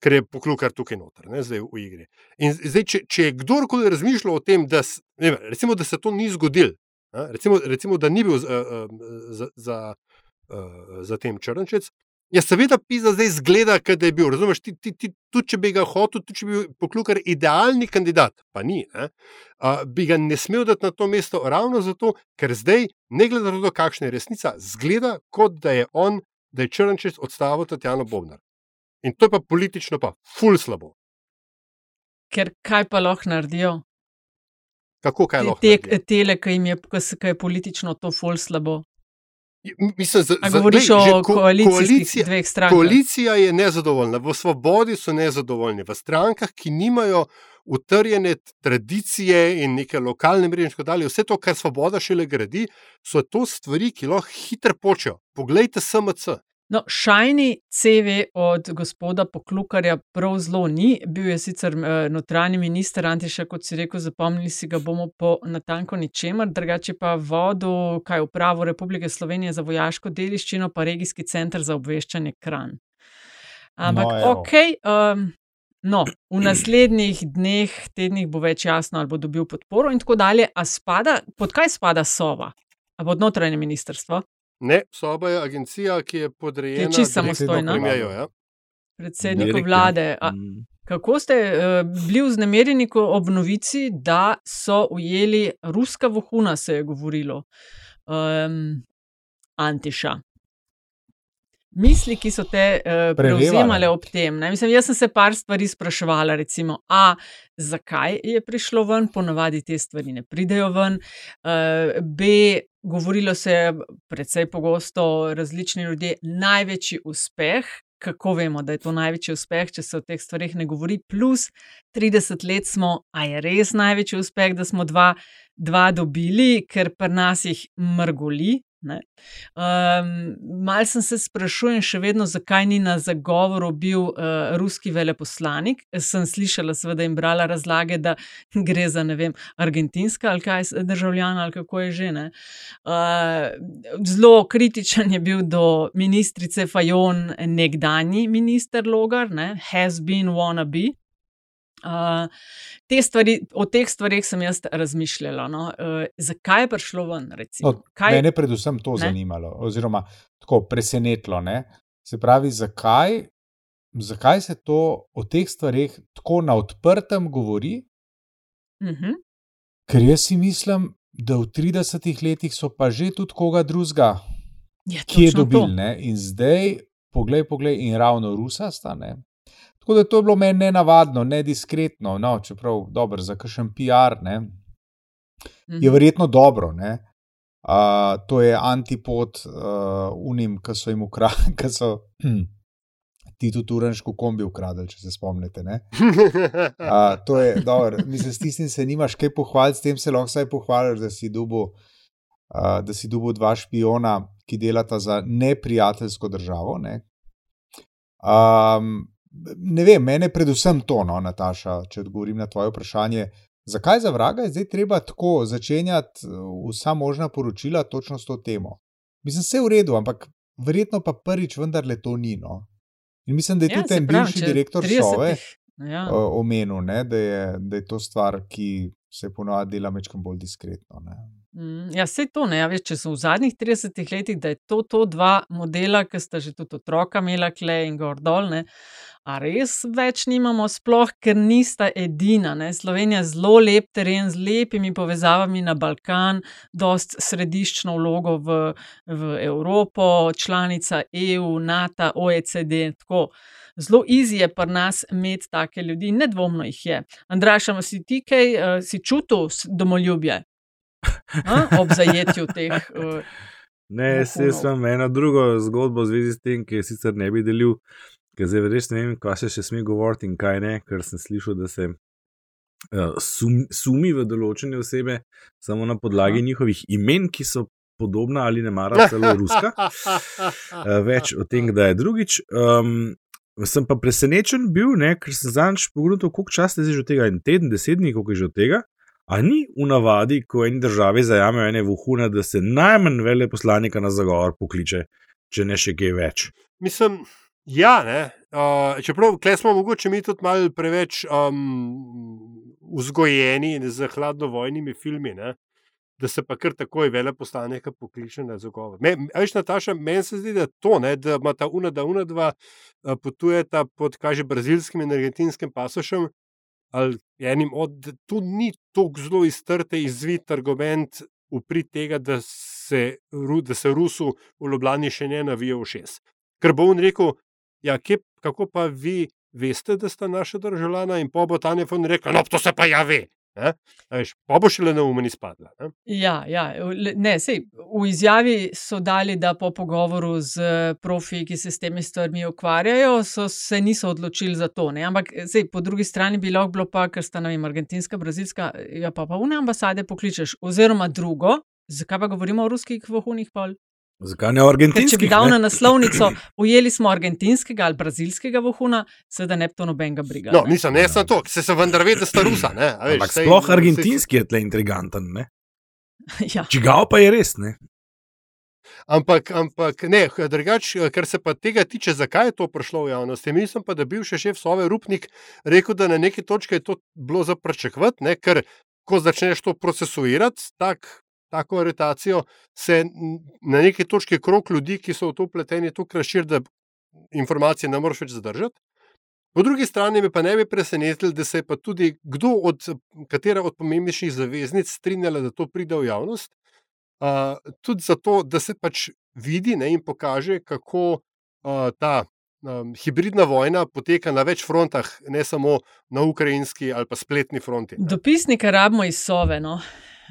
Ker je poklukar tukaj noter, ne, zdaj v igri. In zdaj, če, če je kdorkoli razmišljal o tem, da, ne, recimo, da se to ni zgodilo, recimo, recimo, da ni bil za, za, za, uh, za tem črnčec. Ja, seveda, pisa zdaj zgleda, da je bil. Razumeš, ti, ti, ti, tudi če bi ga hotel, tudi če bi bil poklukar idealni kandidat, pa ni, ne, uh, bi ga ne smel dati na to mesto ravno zato, ker zdaj, ne glede na to, kakšna je resnica, zgleda, kot da je on, da je črnčec odstavil Tatjano Bobnar. In to je pa politično pa ful slabo. Ker kaj pa lahko naredijo? Kako kaj lahko? Te, naredijo? tele, ki jim je, ki je politično to ful slabo. Mislim, za, za- govoriš glej, že o ko- koalicija- dveh strankah? Koalicija je nezadovoljna, v svobodi so nezadovoljni, v strankah, ki nimajo utrjene tradicije in neke lokalne mreže, in tako dalje. Vse to, kar svoboda šele gradi, so to stvari, ki lahko hitro počejo. Poglejte SMC. No, šajni CV od gospoda Poklukarja prav zelo ni. Bil je sicer uh, notranji minister Antiša, kot si rekel, zapomnili si ga bomo po natanko ničemer, drugače pa vodil kaj upravo Republike Slovenije za vojaško dediščino, pa regijski center za obveščanje kran. Ampak, No, no, evo. ok. Um, No, v naslednjih dneh, tednih bo več jasno, ali bo dobil podporo, in tako dalje. A spada, pod kaj spada Sova? A pod notranje ministrstvo? Ne, soba je agencija, ki je podrejena. čisto direktno samostojna. premierju, Ja. predsedniku Direktno. vlade. A, Mm. kako ste uh, bili vznemirjeni ob novici, da so ujeli ruska vohuna, se je govorilo, um, Antiša? Misli, ki so te uh, prevzemale ob tem. Ne? Mislim, jaz sem se par stvari spraševala, recimo, a zakaj je prišlo ven, ponavadi te stvari ne pridejo ven. Uh, B, govorilo se je precej pogosto, različni ljudje, največji uspeh. Kako vemo, da je to največji uspeh, če se o teh stvarih ne govori? Plus 30 let smo, a je res največji uspeh, da smo dva, dva dobili, ker pri nas jih mrgoli. Um, mal sem se sprašujem še vedno, zakaj ni na zagovoru bil uh, ruski veleposlanik. Sem slišala, seveda, in brala razlage, da gre za ne vem, argentinska ali kaj državljana ali kako je že. ne. Uh, zelo kritičen je bil do ministrice Fajon, nekdanji minister Logar, ne, has been wanna be. Uh, te stvari, o teh stvarih sem jaz razmišljala. No? Uh, zakaj je prišlo ven? recimo? No, Kaj- Mene predvsem to Ne? zanimalo, oziroma tako presenetilo. Ne? Se pravi, zakaj, zakaj se to o teh stvarih tako na odprtem govori? Mhm. Ker jaz si mislim, da v 30 letih so pa že tudi koga drugega, Ja, ki je dobil. In zdaj, poglej, poglej, in ravno Rusa sta. Ne? Tako da to je bilo meni nenavadno, nediskretno, no, čeprav dobro, za kakšen PR ne, je Mhm. verjetno dobro. Ne. Uh, to je antipod uh, unim, ki so jim ukradli, ki so hm, ti tudi uranško kombi ukradli, če se spomnite. ne. Uh, to je dobro, mislim, s tistim se nimaš kaj pohvaliti, s tem se lahko vsaj pohvališ, da si dubo. Uh, da si dubo dva špiona, ki delata za neprijateljsko državo. Ne, um, ne vem, mene predvsem to, no, Nataša, če odgovorim na tvoje vprašanje. Zakaj za vraga je zdaj treba tako začenjati uh, vsa možna poročila točno s to temo? Mislim, vse je v redu, ampak verjetno pa prvič vendarle to ni. No. In mislim, da je Ja, tudi saj en pravim, bivši direktor 30 Sove Ja. uh, omenil, ne, da, je, da je to stvar, ki se ponovadi dela mečkam bolj diskretno. Ne. Mm, Ja, vse to ne. Ja, veš, če so v zadnjih 30 letih, da je to, to dva modela, ki sta že tudi otroka imela, kle in gor dol. A res več nimamo, sploh ker nista edina. Ne. Slovenija je zelo lep teren z lepimi povezavami na Balkan, dost središčno vlogo v, v Evropo, članica EU, NATO, OECD. Tako. Zelo easy je pri nas imeti take ljudi, nedvomno jih je. Andraša, a si ti kaj, uh, si čutil domoljubje? A, ob zajetju teh. Uh, Ne, jaz jaz imam eno drugo zgodbo v zvezi s tem, ki je sicer ne bi delil, ker zdaj res ne vem, kaj se še sme govoriti in kaj ne, ker sem slišal, da se uh, sum, sumi v določene osebe samo na podlagi Aha. njihovih imen, ki so podobna ali ne mara celo ruska. Uh, več o tem, da je drugič. Um, sem pa presenečen bil, ne, ker sem zadnjič pogledal, koliko časa je že od tega, en teden, deset dni, koliko je že od tega. A ni v navadi, ko eni državi zajamejo ene vohune, da se najmanj veleposlanika na zagovor pokliče, če ne še kaj več. Mislim, ja, ne. Uh, čeprav smo mogoče mi tudi malo preveč um, vzgojeni z hladnovojnimi filmi, ne? da se pa kar takoj veleposlanika pokliče na zagovor. Veš, Nataša, meni se zdi, da to, ne, da ima ta una, da una dva potujeta pod, kaže, brazilskim in argentinskim pasošem, ali enim od, tu ni tako zelo iztrte, izvit argument v prid tega, da se, da se Rusu v Ljubljani še ne navijo v šest. Ker bo on rekel, ja, kje, kako pa vi veste, da sta naša državljana in po bo Tanja Fon rekel, no, to se pa ja ve. Veš, pa bo šele na umeni spadla. Ne? Ja, ja. Ne, sej, v izjavi so dali, da po pogovoru z profi, ki se s temi stvarmi ukvarjajo, so se niso odločili za to. Ne? Ampak sej, po drugi strani bi lahko bilo pa, ker sta vem, argentinska, brazilska, ja pa pa vne ambasade pokličeš. Oziroma drugo, zakaj pa govorimo o ruskih vohunih pol? Zakaj ne? Ker če bi dal na naslovnico, ujeli smo argentinskega ali brazilskega vohuna, seveda ne bi to nobenega briga. No, nisem, ne samo to, se se vendar ve, da sta rusa. Ne, veš, Ampak sploh argentinski je tle intriganten. Ne? ja. Čigav pa je res, ne? Ampak, ampak ne, drugače, kar se pa tega tiče, zakaj je to prišlo v javnost. Mislim pa, da je bil še šef Sove Rupnik rekel, da na neki točki je to bilo zapračakovati, ker ko začneš to procesuirati, tak, tako aretacijo, se na neki točki krok ljudi, ki so v to upleteni, tako razširi, da informacije ne moreš več zadržati. Po drugi strani me pa ne bi presenetili, da se je pa tudi kdo od katera od pomembnejših zaveznic strinjala, da to pride v javnost. Uh, tudi zato, da se pač vidi ne, in pokaže, kako uh, ta um, hibridna vojna poteka na več frontah, ne samo na ukrajinski ali pa spletni fronti. Ne. Dopisnika rabimo iz Sove. No?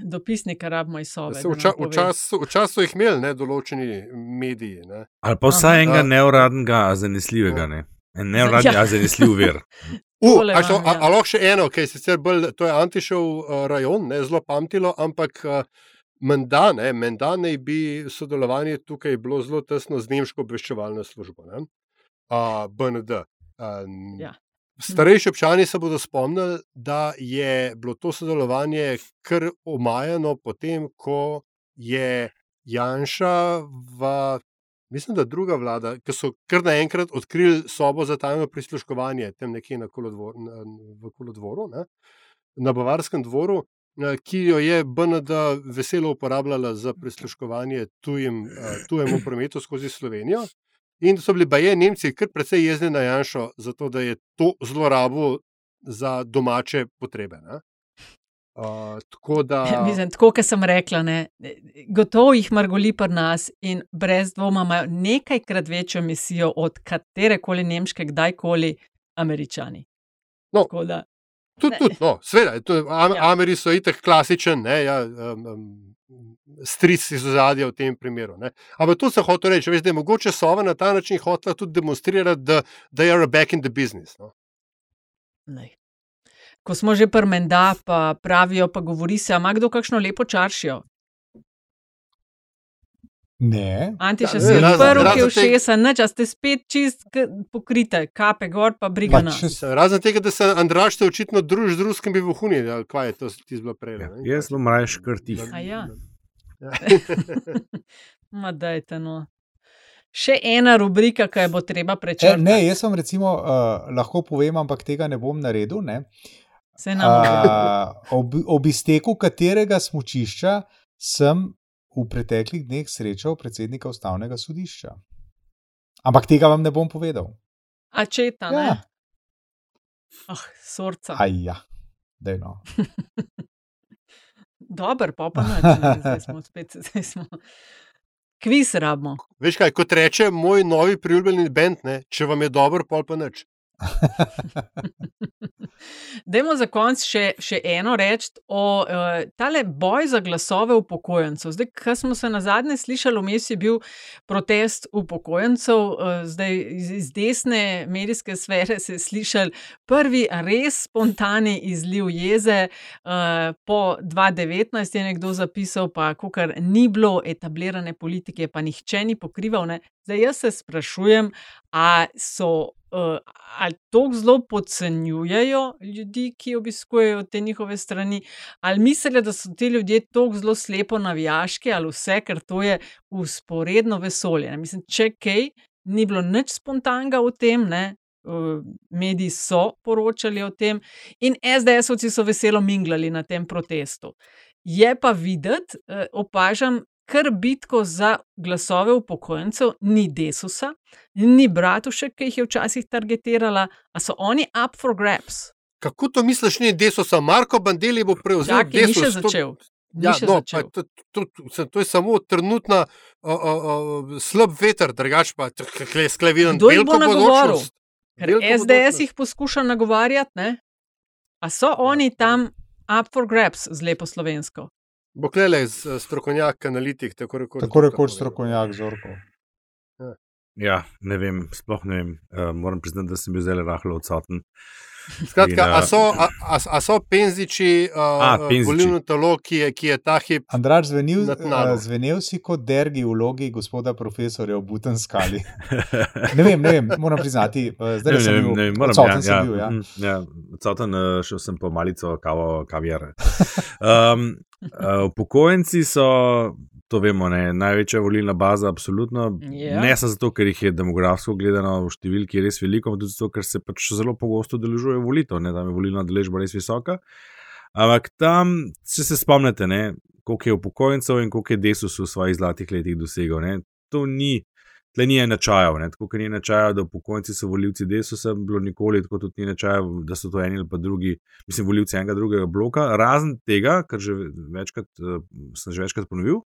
Dopisnika rabimo iz Sove. Se v, ča, v, času, v času jih imeli ne, določeni mediji. Ne. Ali pa vsaj enega neuradnega, a zanesljivega. Ne? En neuradni, ja. a zanesljiv vir. Uh, a, a, a lahko še eno, ki je sicer bolj, to je antišov uh, rajon, ne, zelo pamtilo, ampak uh, menda, ne, menda naj bi sodelovanje tukaj bilo zelo tesno z nemško obveščevalno službo, ne, uh, BND. Um, ja. Starejši občani se bodo spomnili, da je bilo to sodelovanje kar omajano potem, ko je Janša v Mislim, da druga vlada, ki so kar naenkrat odkrili sobo za tajno prisluškovanje tam nekje na kolodvor, na, v Kolodvoru, ne, na Bavarskem dvoru, ki jo je BND veselo uporabljala za prisluškovanje tujem, tujemu prometu skozi Slovenijo. In so bili baje Nemci kar precej jezni na Janšo, zato da je to zlorabo za domače potrebe. Ne. Uh, tako da. Mislim, tako kot sem rekla, ne, gotovo jih margoli pri nas in brez dvoma imajo nekajkrat večjo misijo od katere koli nemške, kdajkoli američani. No, da, tudi, tudi, no, sveda, am, ja. Ameri so itek klasičen, ne, ja, um, um, stric iz ozadja v tem primeru. Ne. Ampak to sem hotel reči, veš, da je mogoče sova na ta način hotela tudi demonstrirati, da, da je back in the business. No. Ko smo že prmenda, pa pravijo, pa govori se, ima kdo kakšno lepo čaršijo? Ne. Anti še si odprl, ki je všesa, neč, a ste spet čist pokrite, kape gor, pa briga na. Razen tega, da se Andraš te očitno druži z ruskimi vohuni, ali kaj je to ti zelo prej. Ja, jaz sem raje škrtih. A ja. Ma dajte no. Še ena rubrika, ki jo bo treba prečrtati. E, ne, jaz sem recimo uh, lahko povem, ampak tega ne bom naredil. Ne? Uh, ob, ob izteku katerega smočišča sem v preteklih dneh srečal predsednika ustavnega sodišča. Ampak tega vam ne bom povedal. A če ta ja. ne? Ah, sorca. Aj ja, da je no. Dober, pa pa ne, zdaj smo spet, zdaj smo. Kviz rabimo. Veš kaj, kot reče moj novi priljubljeni bend, ne? če vam je dobro, pol pa nič. Dajmo za konec še, še eno reči o uh, tale boj za glasove upokojencev. Zdaj, kar smo se na zadnje slišali, vmes je bil protest upokojencev, uh, zdaj iz, iz desne medijske sfere se je slišal prvi res spontani izliv jeze. Uh, po 2019 je nekdo zapisal, pa kar ni bilo etablirane politike, pa nihče ni pokrival. Ne? Zdaj jaz se sprašujem, ali so uh, ali tako zelo podcenjujejo ljudi, ki obiskujejo te njihove strani, ali mislijo, da so ti ljudje tako zelo slepo navijaški, ali vse, ker to je usporedno vesolje. Ne? Mislim, če kaj, ni bilo nič spontanega v tem. Ne? Mediji so poročali o tem, in SDS-ovci so veselo minglali na tem protestu. Je pa videti, opažam, kar bitko za glasove upokojencev, ni Desusa, ni Bratušek, ki jih je včasih targetirala, a so oni up for grabs. Kako to misliš, ni Desusa? Marko Bandeli bo prevzel Čakaj, ni še začel. Ni Ja, še no, začel. pa to, to, to, to je samo trenutna o, o, o, slab veter, drugač pa skleviden. Kdo jih bo nagovoril? Ker SDS jih poskuša nagovarjati, ne? a so oni tam up for grabs z lepo slovensko. Bo klele strokovnjak, analitik, tako rekoč. Tako rekoč strokovnjak Zorko. Ja, ne vem, sploh ne vem. Uh, moram priznati, da sem bil zelo rahlo odsoten. Skratka, In, a eh, so, a, a, a so penziči, uh, volilno telo, ki je, ki je ta hip. Andraž, zvenil, uh, zvenel si kot dergi v vlogi gospoda profesorja v Buten skali. Ne vem, ne vem, moram priznati, uh, zdaj Ne, sem ne, bil, vem, ne, vem, moram, odsoten ja, sem ja, bil, ja. mm, ja, odsoten, eh, šel sem po malico kavo, kavijar. Um, uh, upokojenci so, to vemo, ne, največja volilna baza, absolutno. Ja. Ne samo zato, ker jih je demografsko gledano v številki res veliko, ampak tudi zato, ker se pač zelo pogosto deležujejo volitev, ne, tam je volilna deležba res visoka. Ampak tam, če se spomnite, ne, koliko je upokojencev in koliko je desus v svojih zlatih letih dosegel. Ne, to ni. Tle ni enačajev, ne? tako kot ni enačajev, da upokojenci so volivci desusa, bilo nikoli, tako tudi ni enačajev, da so to eni ali pa drugi, mislim, volivci enega drugega bloka. Razen tega, kar že večkrat, eh, sem že večkrat ponovil,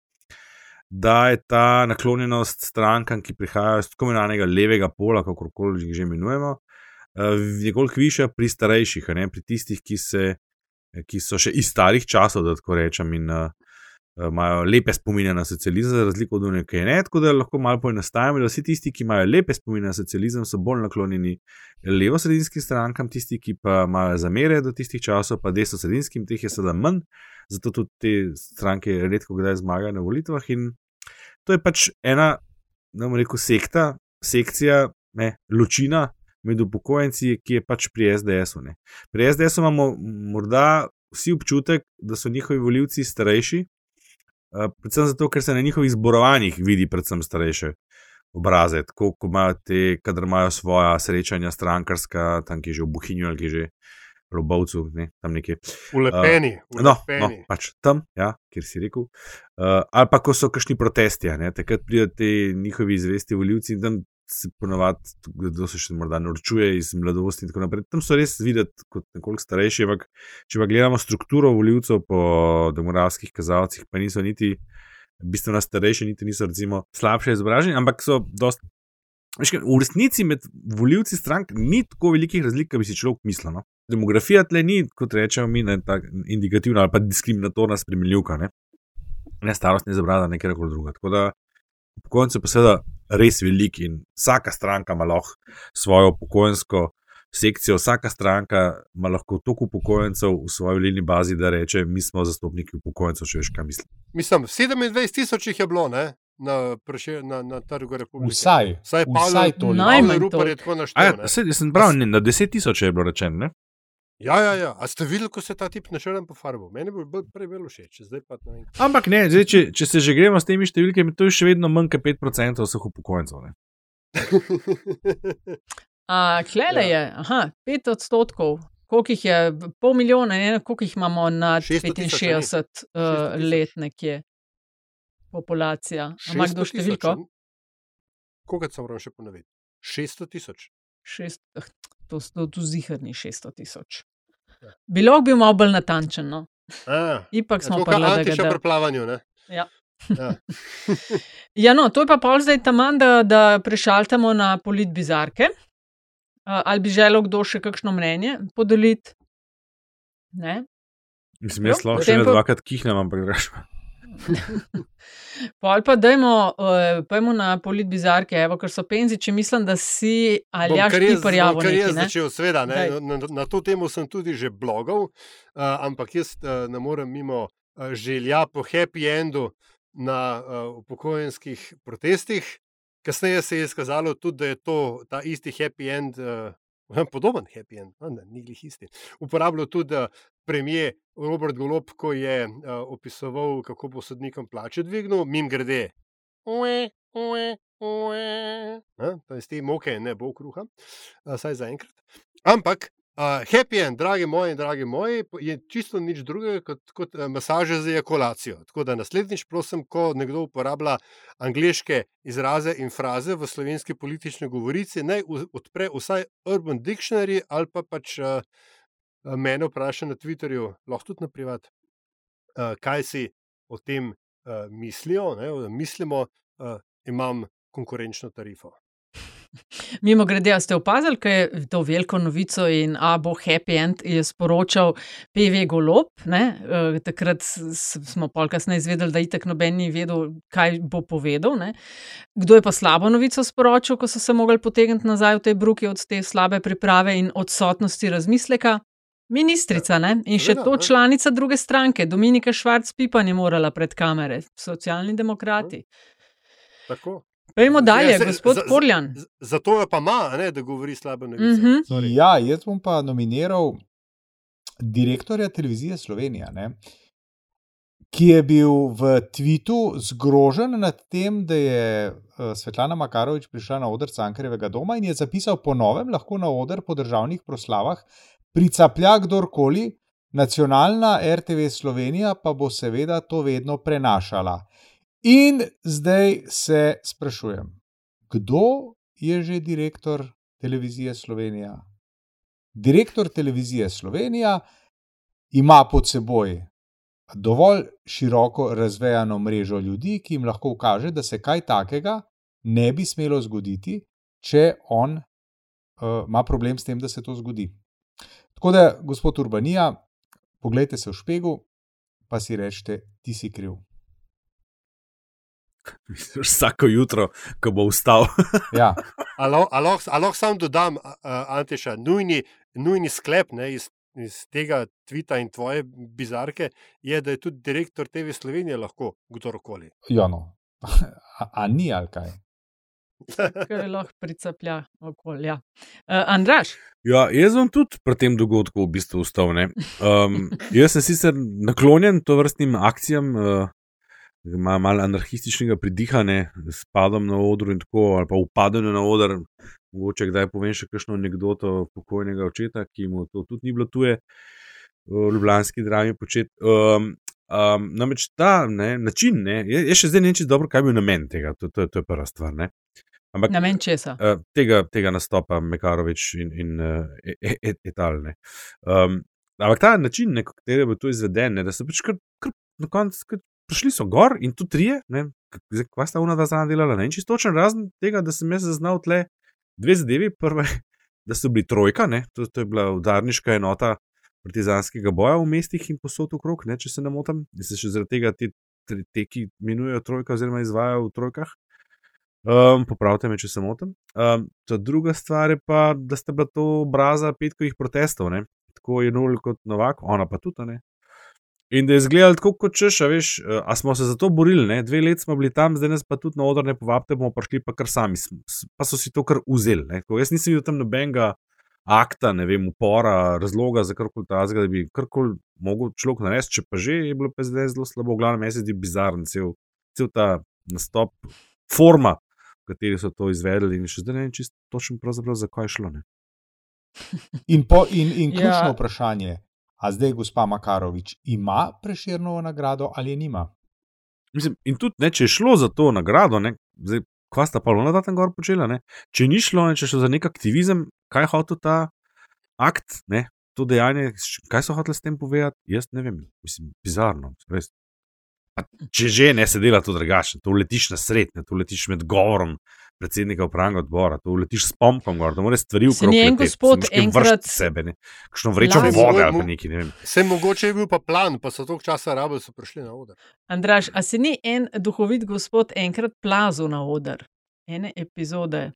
da je ta naklonjenost strankam, ki prihajajo iz tako imenovanega levega pola, kako koli jih že imenujemo, eh, nekoliko višja pri starejših, ne pri tistih, ki, se, ki so še iz starih časov, da tako rečem. In, eh, imajo lepe spomine na socializem, za razliko od nekaj, ki je ne. Tako da lahko malo poenostavimo, da vsi tisti, ki imajo lepe spomine na socializem, so bolj naklonjeni levo-sredinskim strankam, tisti, ki pa imajo zamere do tistih časov, pa desno-sredinskim, teh je sedaj manj, zato tudi te stranke redko kdaj zmagajo na volitvah. In to je pač ena, da bomo rekel, sekta, sekcija, ne, ločina. Med upokojenci, ki je pač pri SDS-u. Pri SDS-u imamo morda vsi občutek, da so njihovi volivci starejši, predvsem zato, ker se na njihovih zborovanjih vidi predvsem starejše obraze, tako kot imajo te, kadar imajo svoja srečanja strankarska, tam ki že v Buhinju ali ki že v Robovcu, ne, tam nekje. V Lepeni, v Uh, no, no, Lepeni. pač tam, ja, kjer si rekel. Uh, ali pa ko so kakšni protesti, takrat pridejo ti njihovi zvesti volivci in tam se ponovadi, kdo se še morda norčuje iz mladosti in tako naprej. Tam so res videti kot nekoliko starejši, ampak če pa gledamo strukturo voljivcev po demografskih kazalcih, pa niso niti bistveno starejši, niti niso recimo slabše izobraženi, ampak so dost. Veš, kaj, v resnici med voljivci strank ni tako velikih razlik, kot bi si človek mislil. No? Demografija tle ni, kot rečemo mi, ne, tak, indikativna ali pa diskriminatorna spremljivka, ne, ne starost, ne izobražena, nekaj druga. Tako da upokojenci pa seveda res veliki in vsaka stranka ima lahko svojo upokojensko sekcijo, vsaka stranka ima lahko toliko upokojencev v svoji volilni bazi, da reče, mi smo zastopniki upokojencev, če veš, kaj mislim. Mislim, 27 tisoč jih je bilo ne? na, preše, na, na trgu republike. Vsaj, Vsaj vsaj Pavel, toliko. Pavel Najmanj naštel. Ja, sej, sem prav, ne, na 10 tisoč je bilo rečeno. Ja, ja, ja. A ste videli, ko se ta tip našel po farbo? Meni bi bil prej bil všeč, zdaj pa ne vem. Ampak ne, zdaj, če, če se že gremo s temi številkami, to je še vedno manj kot 5% vseh upokojencev. Ne? A, klele Ja. je, aha, 5 odstotkov. Koliko jih je, pol milijona, ne, koliko jih imamo na 600 tisoč, a ni? 65 uh, 600 tisoč. let nekje? Populacija. Ima 600 kdo številko? Koga sem moral še ponoviti? 600 tisoč. Šest, eh, to so tu zihrni 600 tisoč. Bilo bi malo bolj natančen. No. A, Ipak smo tako pa gledali, da- pri plavanju. Ne? Ja. Ja. Ja, no, to je pa pol zdaj tam, da, da prešaltamo na politbizarke. Uh, ali bi želel kdo še kakšno mnenje podeliti? Ne? Mislim, jaz lahko še pa- dvakrat kihnem, ampak greš. Pol pa dajmo, uh, pojmo na politbizarke, evo, ker so penziči, mislim, da si ali jaš kar bom prijavil kar ne? začel, seveda. Ne, na, na, na to temo sem tudi že blogal, uh, ampak jaz uh, ne morem mimo uh, želja po happy endu na uh, upokojenskih protestih. Kasneje se je izkazalo tudi, da je to ta isti happy end, uh, podoben happy end, ne, ni glih isti. Uporabljal tudi uh, premijer Robert Golob, ko je uh, opisoval, kako bo sodnikom plače dvignil, mim grede. Ue, ue, ue. Ne, To je iz te moke, ne bo kruha, uh, saj zaenkrat. Ampak. Uh, happy end, dragi moji in dragi moji, je čisto nič drugega kot, kot uh, masaža za ejakulacijo. Tako da naslednjič, prosim, ko nekdo uporablja angliške izraze in fraze v slovenski politični govorici, naj odpre vsaj Urban Dictionary ali pa pač uh, mene vpraša na Twitterju, lahko tudi na privat, uh, kaj si o tem uh, mislijo. Ne, mislimo, uh, imam konkurenčno tarifo. Mimo grede, ste opazili, kaj je to veliko novico in a bo happy end je sporočal PV Golob. Ne? Eh, Takrat smo pol kasneje izvedeli, da itek noben ni vedel, kaj bo povedal. Ne? Kdo je pa slabo novico sporočil, ko so se mogli potegniti nazaj v te bruke od te slabe priprave in odsotnosti razmisleka? Ministrica ne? in še to članica druge stranke, Dominika Švarc-Pipan je morala pred kamere, socialni demokrati. Tako. Pejmo dalje, Ja, se- gospod za- z- Zato jo pa ima, a ne, da govori slabe novice. Mhm. Sorry. Ja, jaz bom pa nominiral direktorja televizije Slovenija, ne, ki je bil v tvitu zgrožen nad tem, da je eh, Svetlana Makarovič prišla na oder Cankarjevega doma in je zapisal: Po novem lahko na oder po državnih proslavah pricaplja kdorkoli, nacionalna RTV Slovenija pa bo seveda to vedno prenašala. In zdaj se sprašujem, kdo je že direktor televizije Slovenija? Direktor televizije Slovenija ima pod seboj dovolj široko razvejano mrežo ljudi, ki jim lahko kaže, da se kaj takega ne bi smelo zgoditi, če on uh, ima problem s tem, da se to zgodi. Tako da, gospod Urbanija, poglejte se v špegu, pa si rečete, ti si kriv. Vsako jutro, ko bo vstal. Ja. A lo- a lahko a lahko samo dodam, a, Antiša, nujni, nujni sklep ne, iz, iz tega tvita in tvoje bizarke je, da je tudi direktor TV Slovenije lahko kdorkoli. Ja, no. A, a ni ali kaj? Ker lahko pricaplja okolja. Uh, Andraš, Ja, jaz bom tudi pri tem dogodku v bistvu ustal. ne. Um, jaz sem sicer naklonjen to vrstnim akcijam, uh, ima malo anarhističnega pridihanja, s padom na odru in tako, ali pa upadanju na oder. Mogoče kdaj povem še kakšno anegdoto pokojnega očeta, ki mu to tudi ni bilo tuje, v ljubljanski drami početi. Um, um, namreč ta ne, način, ne, jaz jaz še zdaj ne čisto dobro, kaj je bil namen tega, to, to, to je prva stvar. Ne. Ampak, namen česa? Uh, tega, tega nastopa Mekarovič in, in uh, etalne. Um, ampak ta način, na kateri bo to izveden, ne, da so pač kar, kar na koncu prišli so gor in tu trije, ne, kva sta dva zna delala, ne, in čisto točen razen tega, da sem jaz zaznal tle dve zadevi. Prva je, da so bili trojka, ne, to, to je bila udarniška enota partizanskega boja v mestih in posod okrog, ne, če se ne motim, in se še zaradi tega te tri teki imenujejo trojka oziroma izvajajo v trojkah. Um, popravite me, če se motim. Um, druga stvar je pa, da sta bila to obraza petkovih protestov, ne? tako je nul kot Novak, ona pa tudi. Ne? In da je izgledalo tako, kot češ, a veš, eh, a smo se za to borili, ne? dve leti smo bili tam, zdaj nas pa tudi na odr ne povabite, bomo prišli pa kar sami, pa so si to kar vzeli. ne. Tako Jaz nisem videl tam nobenega akta, ne vem, upora, razloga za karkoli tazga, da bi karkoli mogel človek narediti, če pa že je bilo pa zdaj zelo slabo, meni se zdi bizaren cel, cel ta nastop, forma, v kateri so to izvedli in še zdaj ne vem čisto točno pravzaprav, zakaj je šlo. Ne? In, po, in, in Ja. ključno vprašanje, a zdaj gospa Makarovič ima preširno nagrado ali je nima? Mislim, in tudi, ne, če je šlo za to nagrado, ne, zdaj, kva sta pa ona tam gor počela, ne, če ni šlo, ne, če je šlo za nek aktivizem, kaj je hotel ta akt, ne, to dejanje, kaj so hoteli s tem povedati, jaz ne vem, mislim, bizarno, res. Če že ne se dela to drugače, to letiš na srednje, to letiš med govorom predsednika upravnega odbora, to letiš s pompom, gor, da moraš stvari ni en gospod enkrat sebe, ne. kakšno vrečo Lažje. vode ali pa nekaj, ne vem. Se mogoče je bil pa plan, pa so toliko časa rabili, so prišli na oder. Andraš, a se ni en duhovit gospod enkrat plazil na oder? Ene epizode.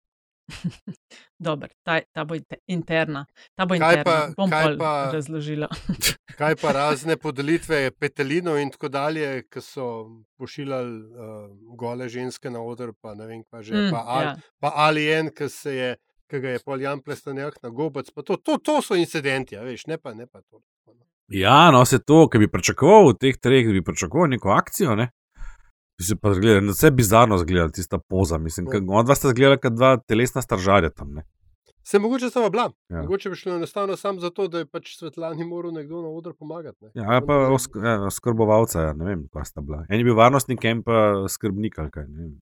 Dober, ta, ta bo inte- interna. Ta bo Kaj interna. pa- Bom kaj pa- razložila. Kaj pa razne podelitve petelinov in tako dalje, ki so pošiljali uh, gole ženske na oder, pa ne vem, kaj že. Mm, pa, ali, ja. pa ali en, ki se je. Ki ga je pol Jan Plestanjak na gobec, pa to, to, to so incidenti, a veš, ne pa, ne pa to. Ja, no, se to, ki bi pričakoval od teh treh, da bi pričakoval neko akcijo, ne. Se pa zgledali, vse bizarno zgleda, tista poza. Mislim, Ja. od vas sta zgledala kot dva telesna stržarja tam. Ne. Se mogoče sta bila, Ja. ja. mogoče bi šlo enostavno samo zato, da je pač Svetlani moral nekdo na oder pomagati. Ne? Ja, ali pa osk ja, skrbovalca, ja, ne vem, kaj sta bila. En je bil varnostnik, en pa skrbnik ali kaj. Ne vem.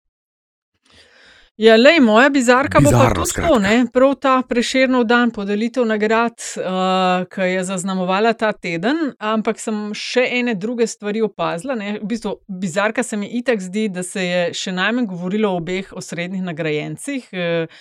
Ja, lej, moja bizarka bo pa Bizarno, tudi to, ne? prav ta preširnov dan podelitev nagrad, uh, ki je zaznamovala ta teden, ampak sem še ene druge stvari opazila. Ne? V bistvu, bizarka se mi itak zdi, da se je še najmanj govorilo o obeh osrednjih nagrajencih, uh,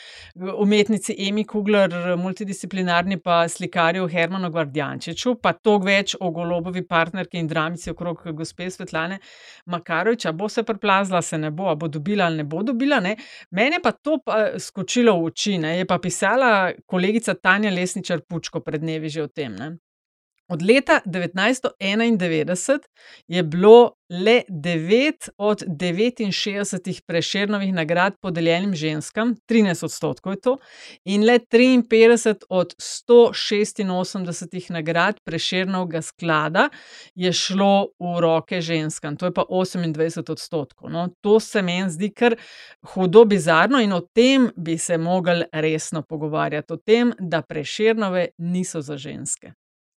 umetnici Emi Kugler, multidisciplinarni pa slikarju Hermanu Gvardjančiču, pa toliko več o golobovi partnerki in dramici okrog gospe Svetlane Makarovič, a bo se preplazila, se ne bo, a bo dobila ali ne bo dobila. Ne? Mene pa to pa skočilo v oči. Ne? Je pa pisala kolegica Tanja Lesničar Pučko pred dnevi že o tem. Ne? Od leta 1991 je bilo le 9 od 69 preširnovih nagrad podeljenim ženskam, 13 odstotkov je to, in le 53 od 186 nagrad preširnovega sklada je šlo v roke ženskam, to je pa 28 odstotkov. No, to se meni zdi kar hudo bizarno in o tem bi se mogli resno pogovarjati, o tem, da preširnove niso za ženske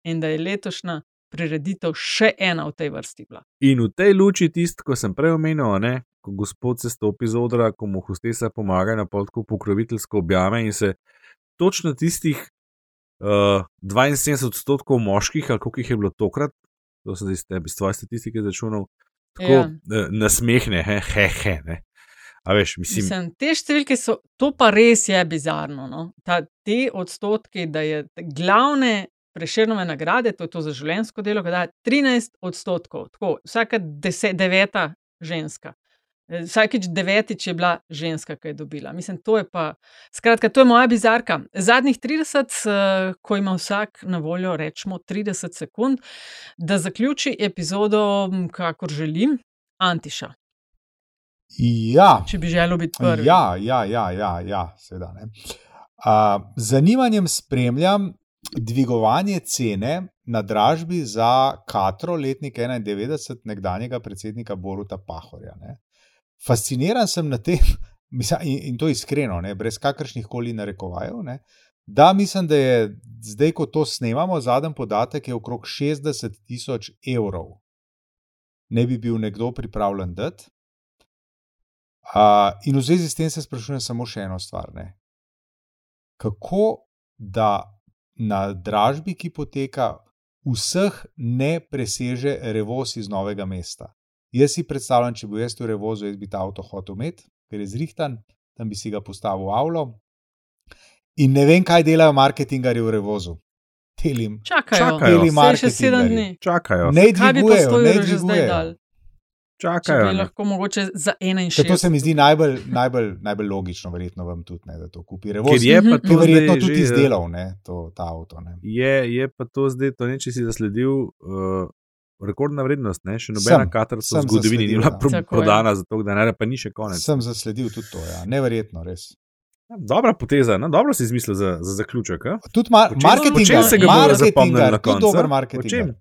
in da je letošnja prireditev še ena v tej vrsti bila. In v tej luči tisto, ko sem prej omenil, ne, ko gospod se stopi z odra, ko mu hostesa pomaga na potku pokroviteljsko objame in se točno tistih uh, 72 odstotkov moških, ali koliko jih je bilo tokrat, to zdaj iz tebe, iz tvoje statistike začunal, tako Ja. ja. nasmehne, he, he, he, ne. A veš, mislim, Mislim, te številke so, to pa res je bizarno. No? Ta, te odstotki, da je glavne preširnove nagrade, to je to za življenjsko delo, da je 13 odstotkov, tako vsaka deset, deveta ženska. Eh, Vsakič devetič je bila ženska, ki je dobila. Mislim, to je pa. Skratka, to je moja bizarka. Zadnjih 30, eh, ko ima vsak na voljo, rečemo 30 sekund, da zaključi epizodo, kakor želim, Antiša. Ja. Če bi želel biti prvi. Ja, ja, ja, ja, ja seveda. Ne. Uh, z zanimanjem spremljam dvigovanje cene na dražbi za Katro, letnik 91, nekdanjega predsednika Boruta Pahorja. Ne. Fasciniran sem na tem, in, in to iskreno, ne, brez kakršnih koli narekovajev, ne, da mislim, da je zdaj, ko to snemamo, zadnji podatek je okrog 60 tisoč evrov. Ne bi bil nekdo pripravljen dati. Uh, in v zvezi s tem se sprašujem samo še eno stvar. Ne? Kako da na dražbi, ki poteka, vseh ne preseže revoz iz novega mesta? Jaz si predstavljam, če bi jaz v revozu, jaz bi ta avto hotel imeti, ker je zrihtan, tam bi si ga postavil v avlo. In ne vem, kaj delajo marketingari v revozu. Telim. Čakajo, Čakajo. Saj še sedem dni. čakajo. Ne dvigujejo, 100 ne dvigujejo. Dal? Če Čakajo. bi ne. lahko mogoče za Ker 61. to se mi zdi najbolj, najbolj, najbolj logično, verjetno vam tudi, ne, da to kupi revoz. Ker je pa je to verjetno zdaj tudi že, eh, izdelal ne, to, ta avto. Ne. Je, je pa to zdaj, to ne, če si zasledil, uh, rekordna vrednost, ne? še nobena katarca v zgodovini ni bila ja. pro, Tako je. prodana, zato denarja pa ni še konec. Sem zasledil tudi to, ja. neverjetno, res. Dobra poteza, no, dobro si izmislil za, za zaključek. a? Tudi mar marketing, čem se ga bodo zapomnili na koncu? dober marketing.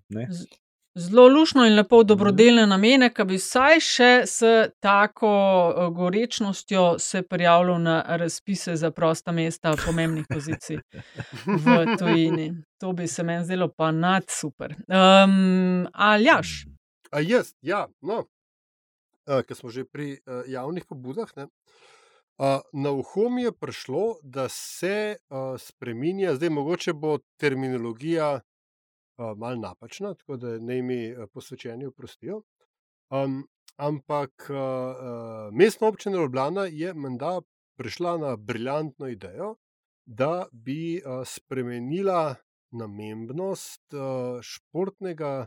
Zelo lušno in lepo dobrodelne namene, ki bi vsaj še s tako eh, gorečnostjo se prijavljal na razpise za prosta mesta pomembnih pozicij v tujini. To bi se meni zdelo pa nad super. Um, Aljaš, A jaz, ja, no, uh, ker smo že pri uh, javnih pobudah. Ne, uh, na uho mi je prišlo, da se uh, spremenja, zdaj mogoče bo terminologija malo napačna, tako da naj mi posvečeni oprostijo. Um, ampak uh, mestna občina Ljubljana je menda prišla na briljantno idejo, da bi uh, spremenila namembnost uh, športnega,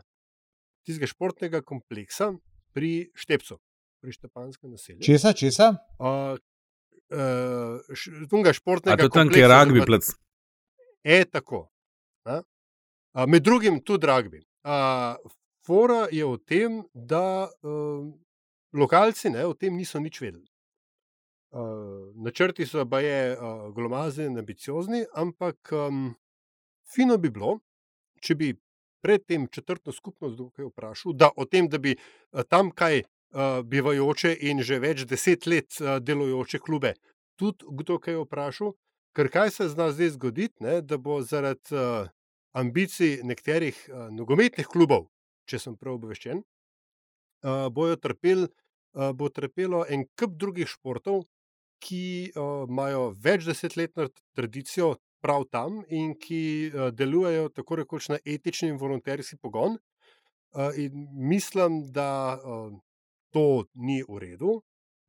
tistega športnega kompleksa pri Štepcu, pri Štepanskem naselju. Česa, česa? Uh, uh, š, tunga športnega A to tam, kjer je kompleksa rugby oziroma- plac. E, tako. Med drugim tudi. A, fora je v tem, da uh, lokalci ne, o tem niso nič vedeli. Uh, načrti so baje uh, glomazni in ambiciozni, ampak um, fino bi bilo, če bi predtem četrto skupnost kdo kaj vprašal, da o tem, da bi uh, tam kaj uh, bivajoče in že več deset let uh, delujoče klube tudi kdo kaj vprašal, ker kaj se zna zdaj zgoditi, ne, da bo zaradi uh, ambicij nekaterih uh, nogometnih klubov, če sem prav obveščen, uh, bojo trpeli, uh, bo trpelo en kup drugih športov, ki uh, imajo več desetletno tradicijo prav tam in ki uh, delujejo tako rekoč na etični in volonterski pogon. Uh, in mislim, da uh, to ni v redu,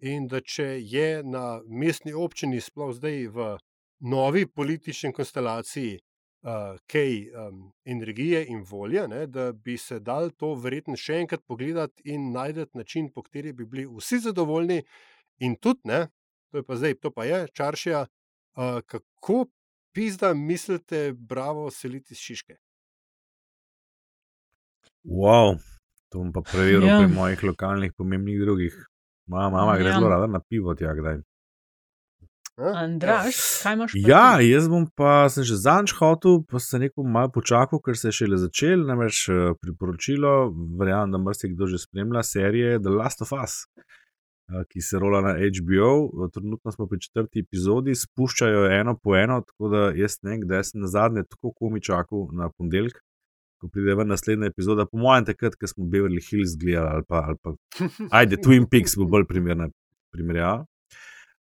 in da če je na mestni občini, sploh zdaj v novi politični konstelaciji, uh, kaj um, energije in volje, ne, da bi se dal to verjetno še enkrat pogledati in najti način, po kateri bi bili vsi zadovoljni, in tudi, ne, to je pa zdaj, to pa je čaršija, uh, kako pizda mislite, bravo, seliti iz Šiške. Wow, to bom pa preveril Ja. pri mojih lokalnih pomembnih drugih. Moja mama gre Ja. zelo rada na pivo tja kdaj. Andraš, kaj imaš? Ja, ti? jaz bom pa sem že zadnjič hotel, pa sem rekel, malo počakal, ker se je šele začel. Namreč eh, priporočilo, verjamem, da marsikdo že spremlja serije The Last of Us, eh, ki se rola na HBO. Trenutno smo pri četrti epizodi, spuščajo eno po eno, tako da jaz ne vem, kdaj sem na zadnje tako komi čakal na ponedeljek. Ko pride ven naslednja epizoda, po mojem, takrat, ko smo Beverly Hills gledali, ali pa, ali pa ajde, Twin Peaks bo bolj primerna primerjava.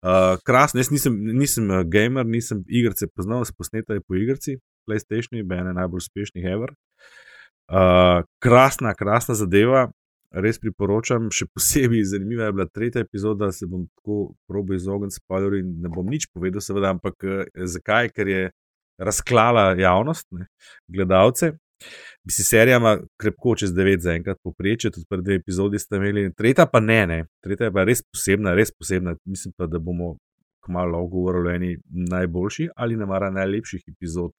Uh, krasno, jaz nisem, nisem uh, gamer, nisem igrice poznal, posneta je po igrici, PlayStation je ena najbolj uspešnih ever. Uh, krasna, krasna zadeva, res priporočam. Še posebej zanimiva je bila tretja epizoda, se bom tako probo izogniti spoilerju in ne bom nič povedal, seveda, ampak uh, zakaj? Ker je razklala javnost, ne, gledalce. Mislim, serija ima krepko čez 9 za enkrat poprečje, tudi prvi dve epizodi ste imeli, tretja pa ne, ne. tretja je pa res posebna, res posebna. Mislim pa, da bomo kmalo govorili o eni najboljših ali ne mara najlepših epizod,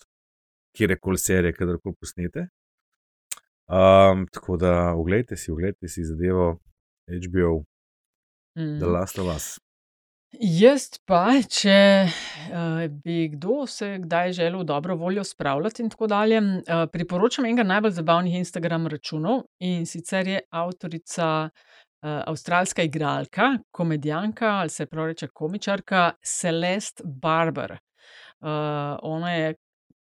kjer je koli serije, kadarkoli posnete. Um, tako da, oglejte si, oglejte si zadevo HBO, Mm. The Last of Us. Jaz pa, če uh, bi kdo se kdaj želel dobro voljo spravljati in tako dalje, uh, priporočam enega najbolj zabavnih Instagram računov in sicer je avtorica uh, avstralska igralka, komedijanka ali se pravi komičarka Celeste Barber. Uh, ona je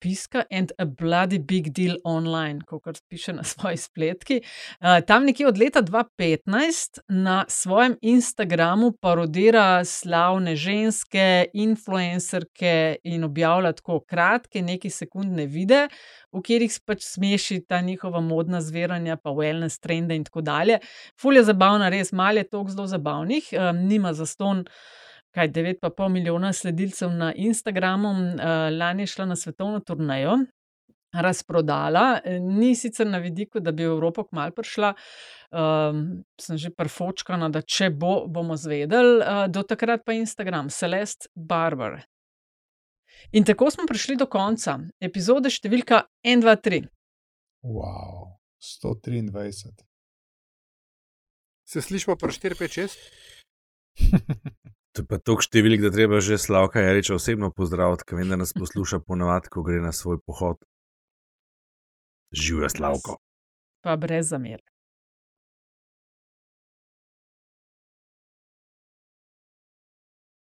piska and a bloody big deal online, kot piše na svoji spletki. Uh, tam nekje od leta 2015 na svojem Instagramu parodira slavne ženske, influencerke in objavlja tako kratke, nekaj sekundne videe, v katerih pač smeši ta njihova modna zveranja, pa wellness trende in tako dalje. Ful je zabavna, res malo je toliko zelo zabavnih, um, nima zaston. Kaj 9,5 milijona sledilcev na Instagramu, uh, lani je šla na svetovno turnejo, razprodala, eh, ni sicer na vidiku, da bi v Evropo kmalu prišla. Um, sem že prfočkana, da če bo, bomo zvedeli, uh, do takrat pa Instagram, Celeste Barber. In tako smo prišli do konca epizode številka 1, 2, 3. Wow, 123. Se slišimo pri 4, 5, 6? To je pa toliko številk, da treba že Slavka Jariča osebno pozdraviti, ker vem, da nas posluša ponovadi, ko gre na svoj pohod. Živijo Slavko. Pa brez zamer.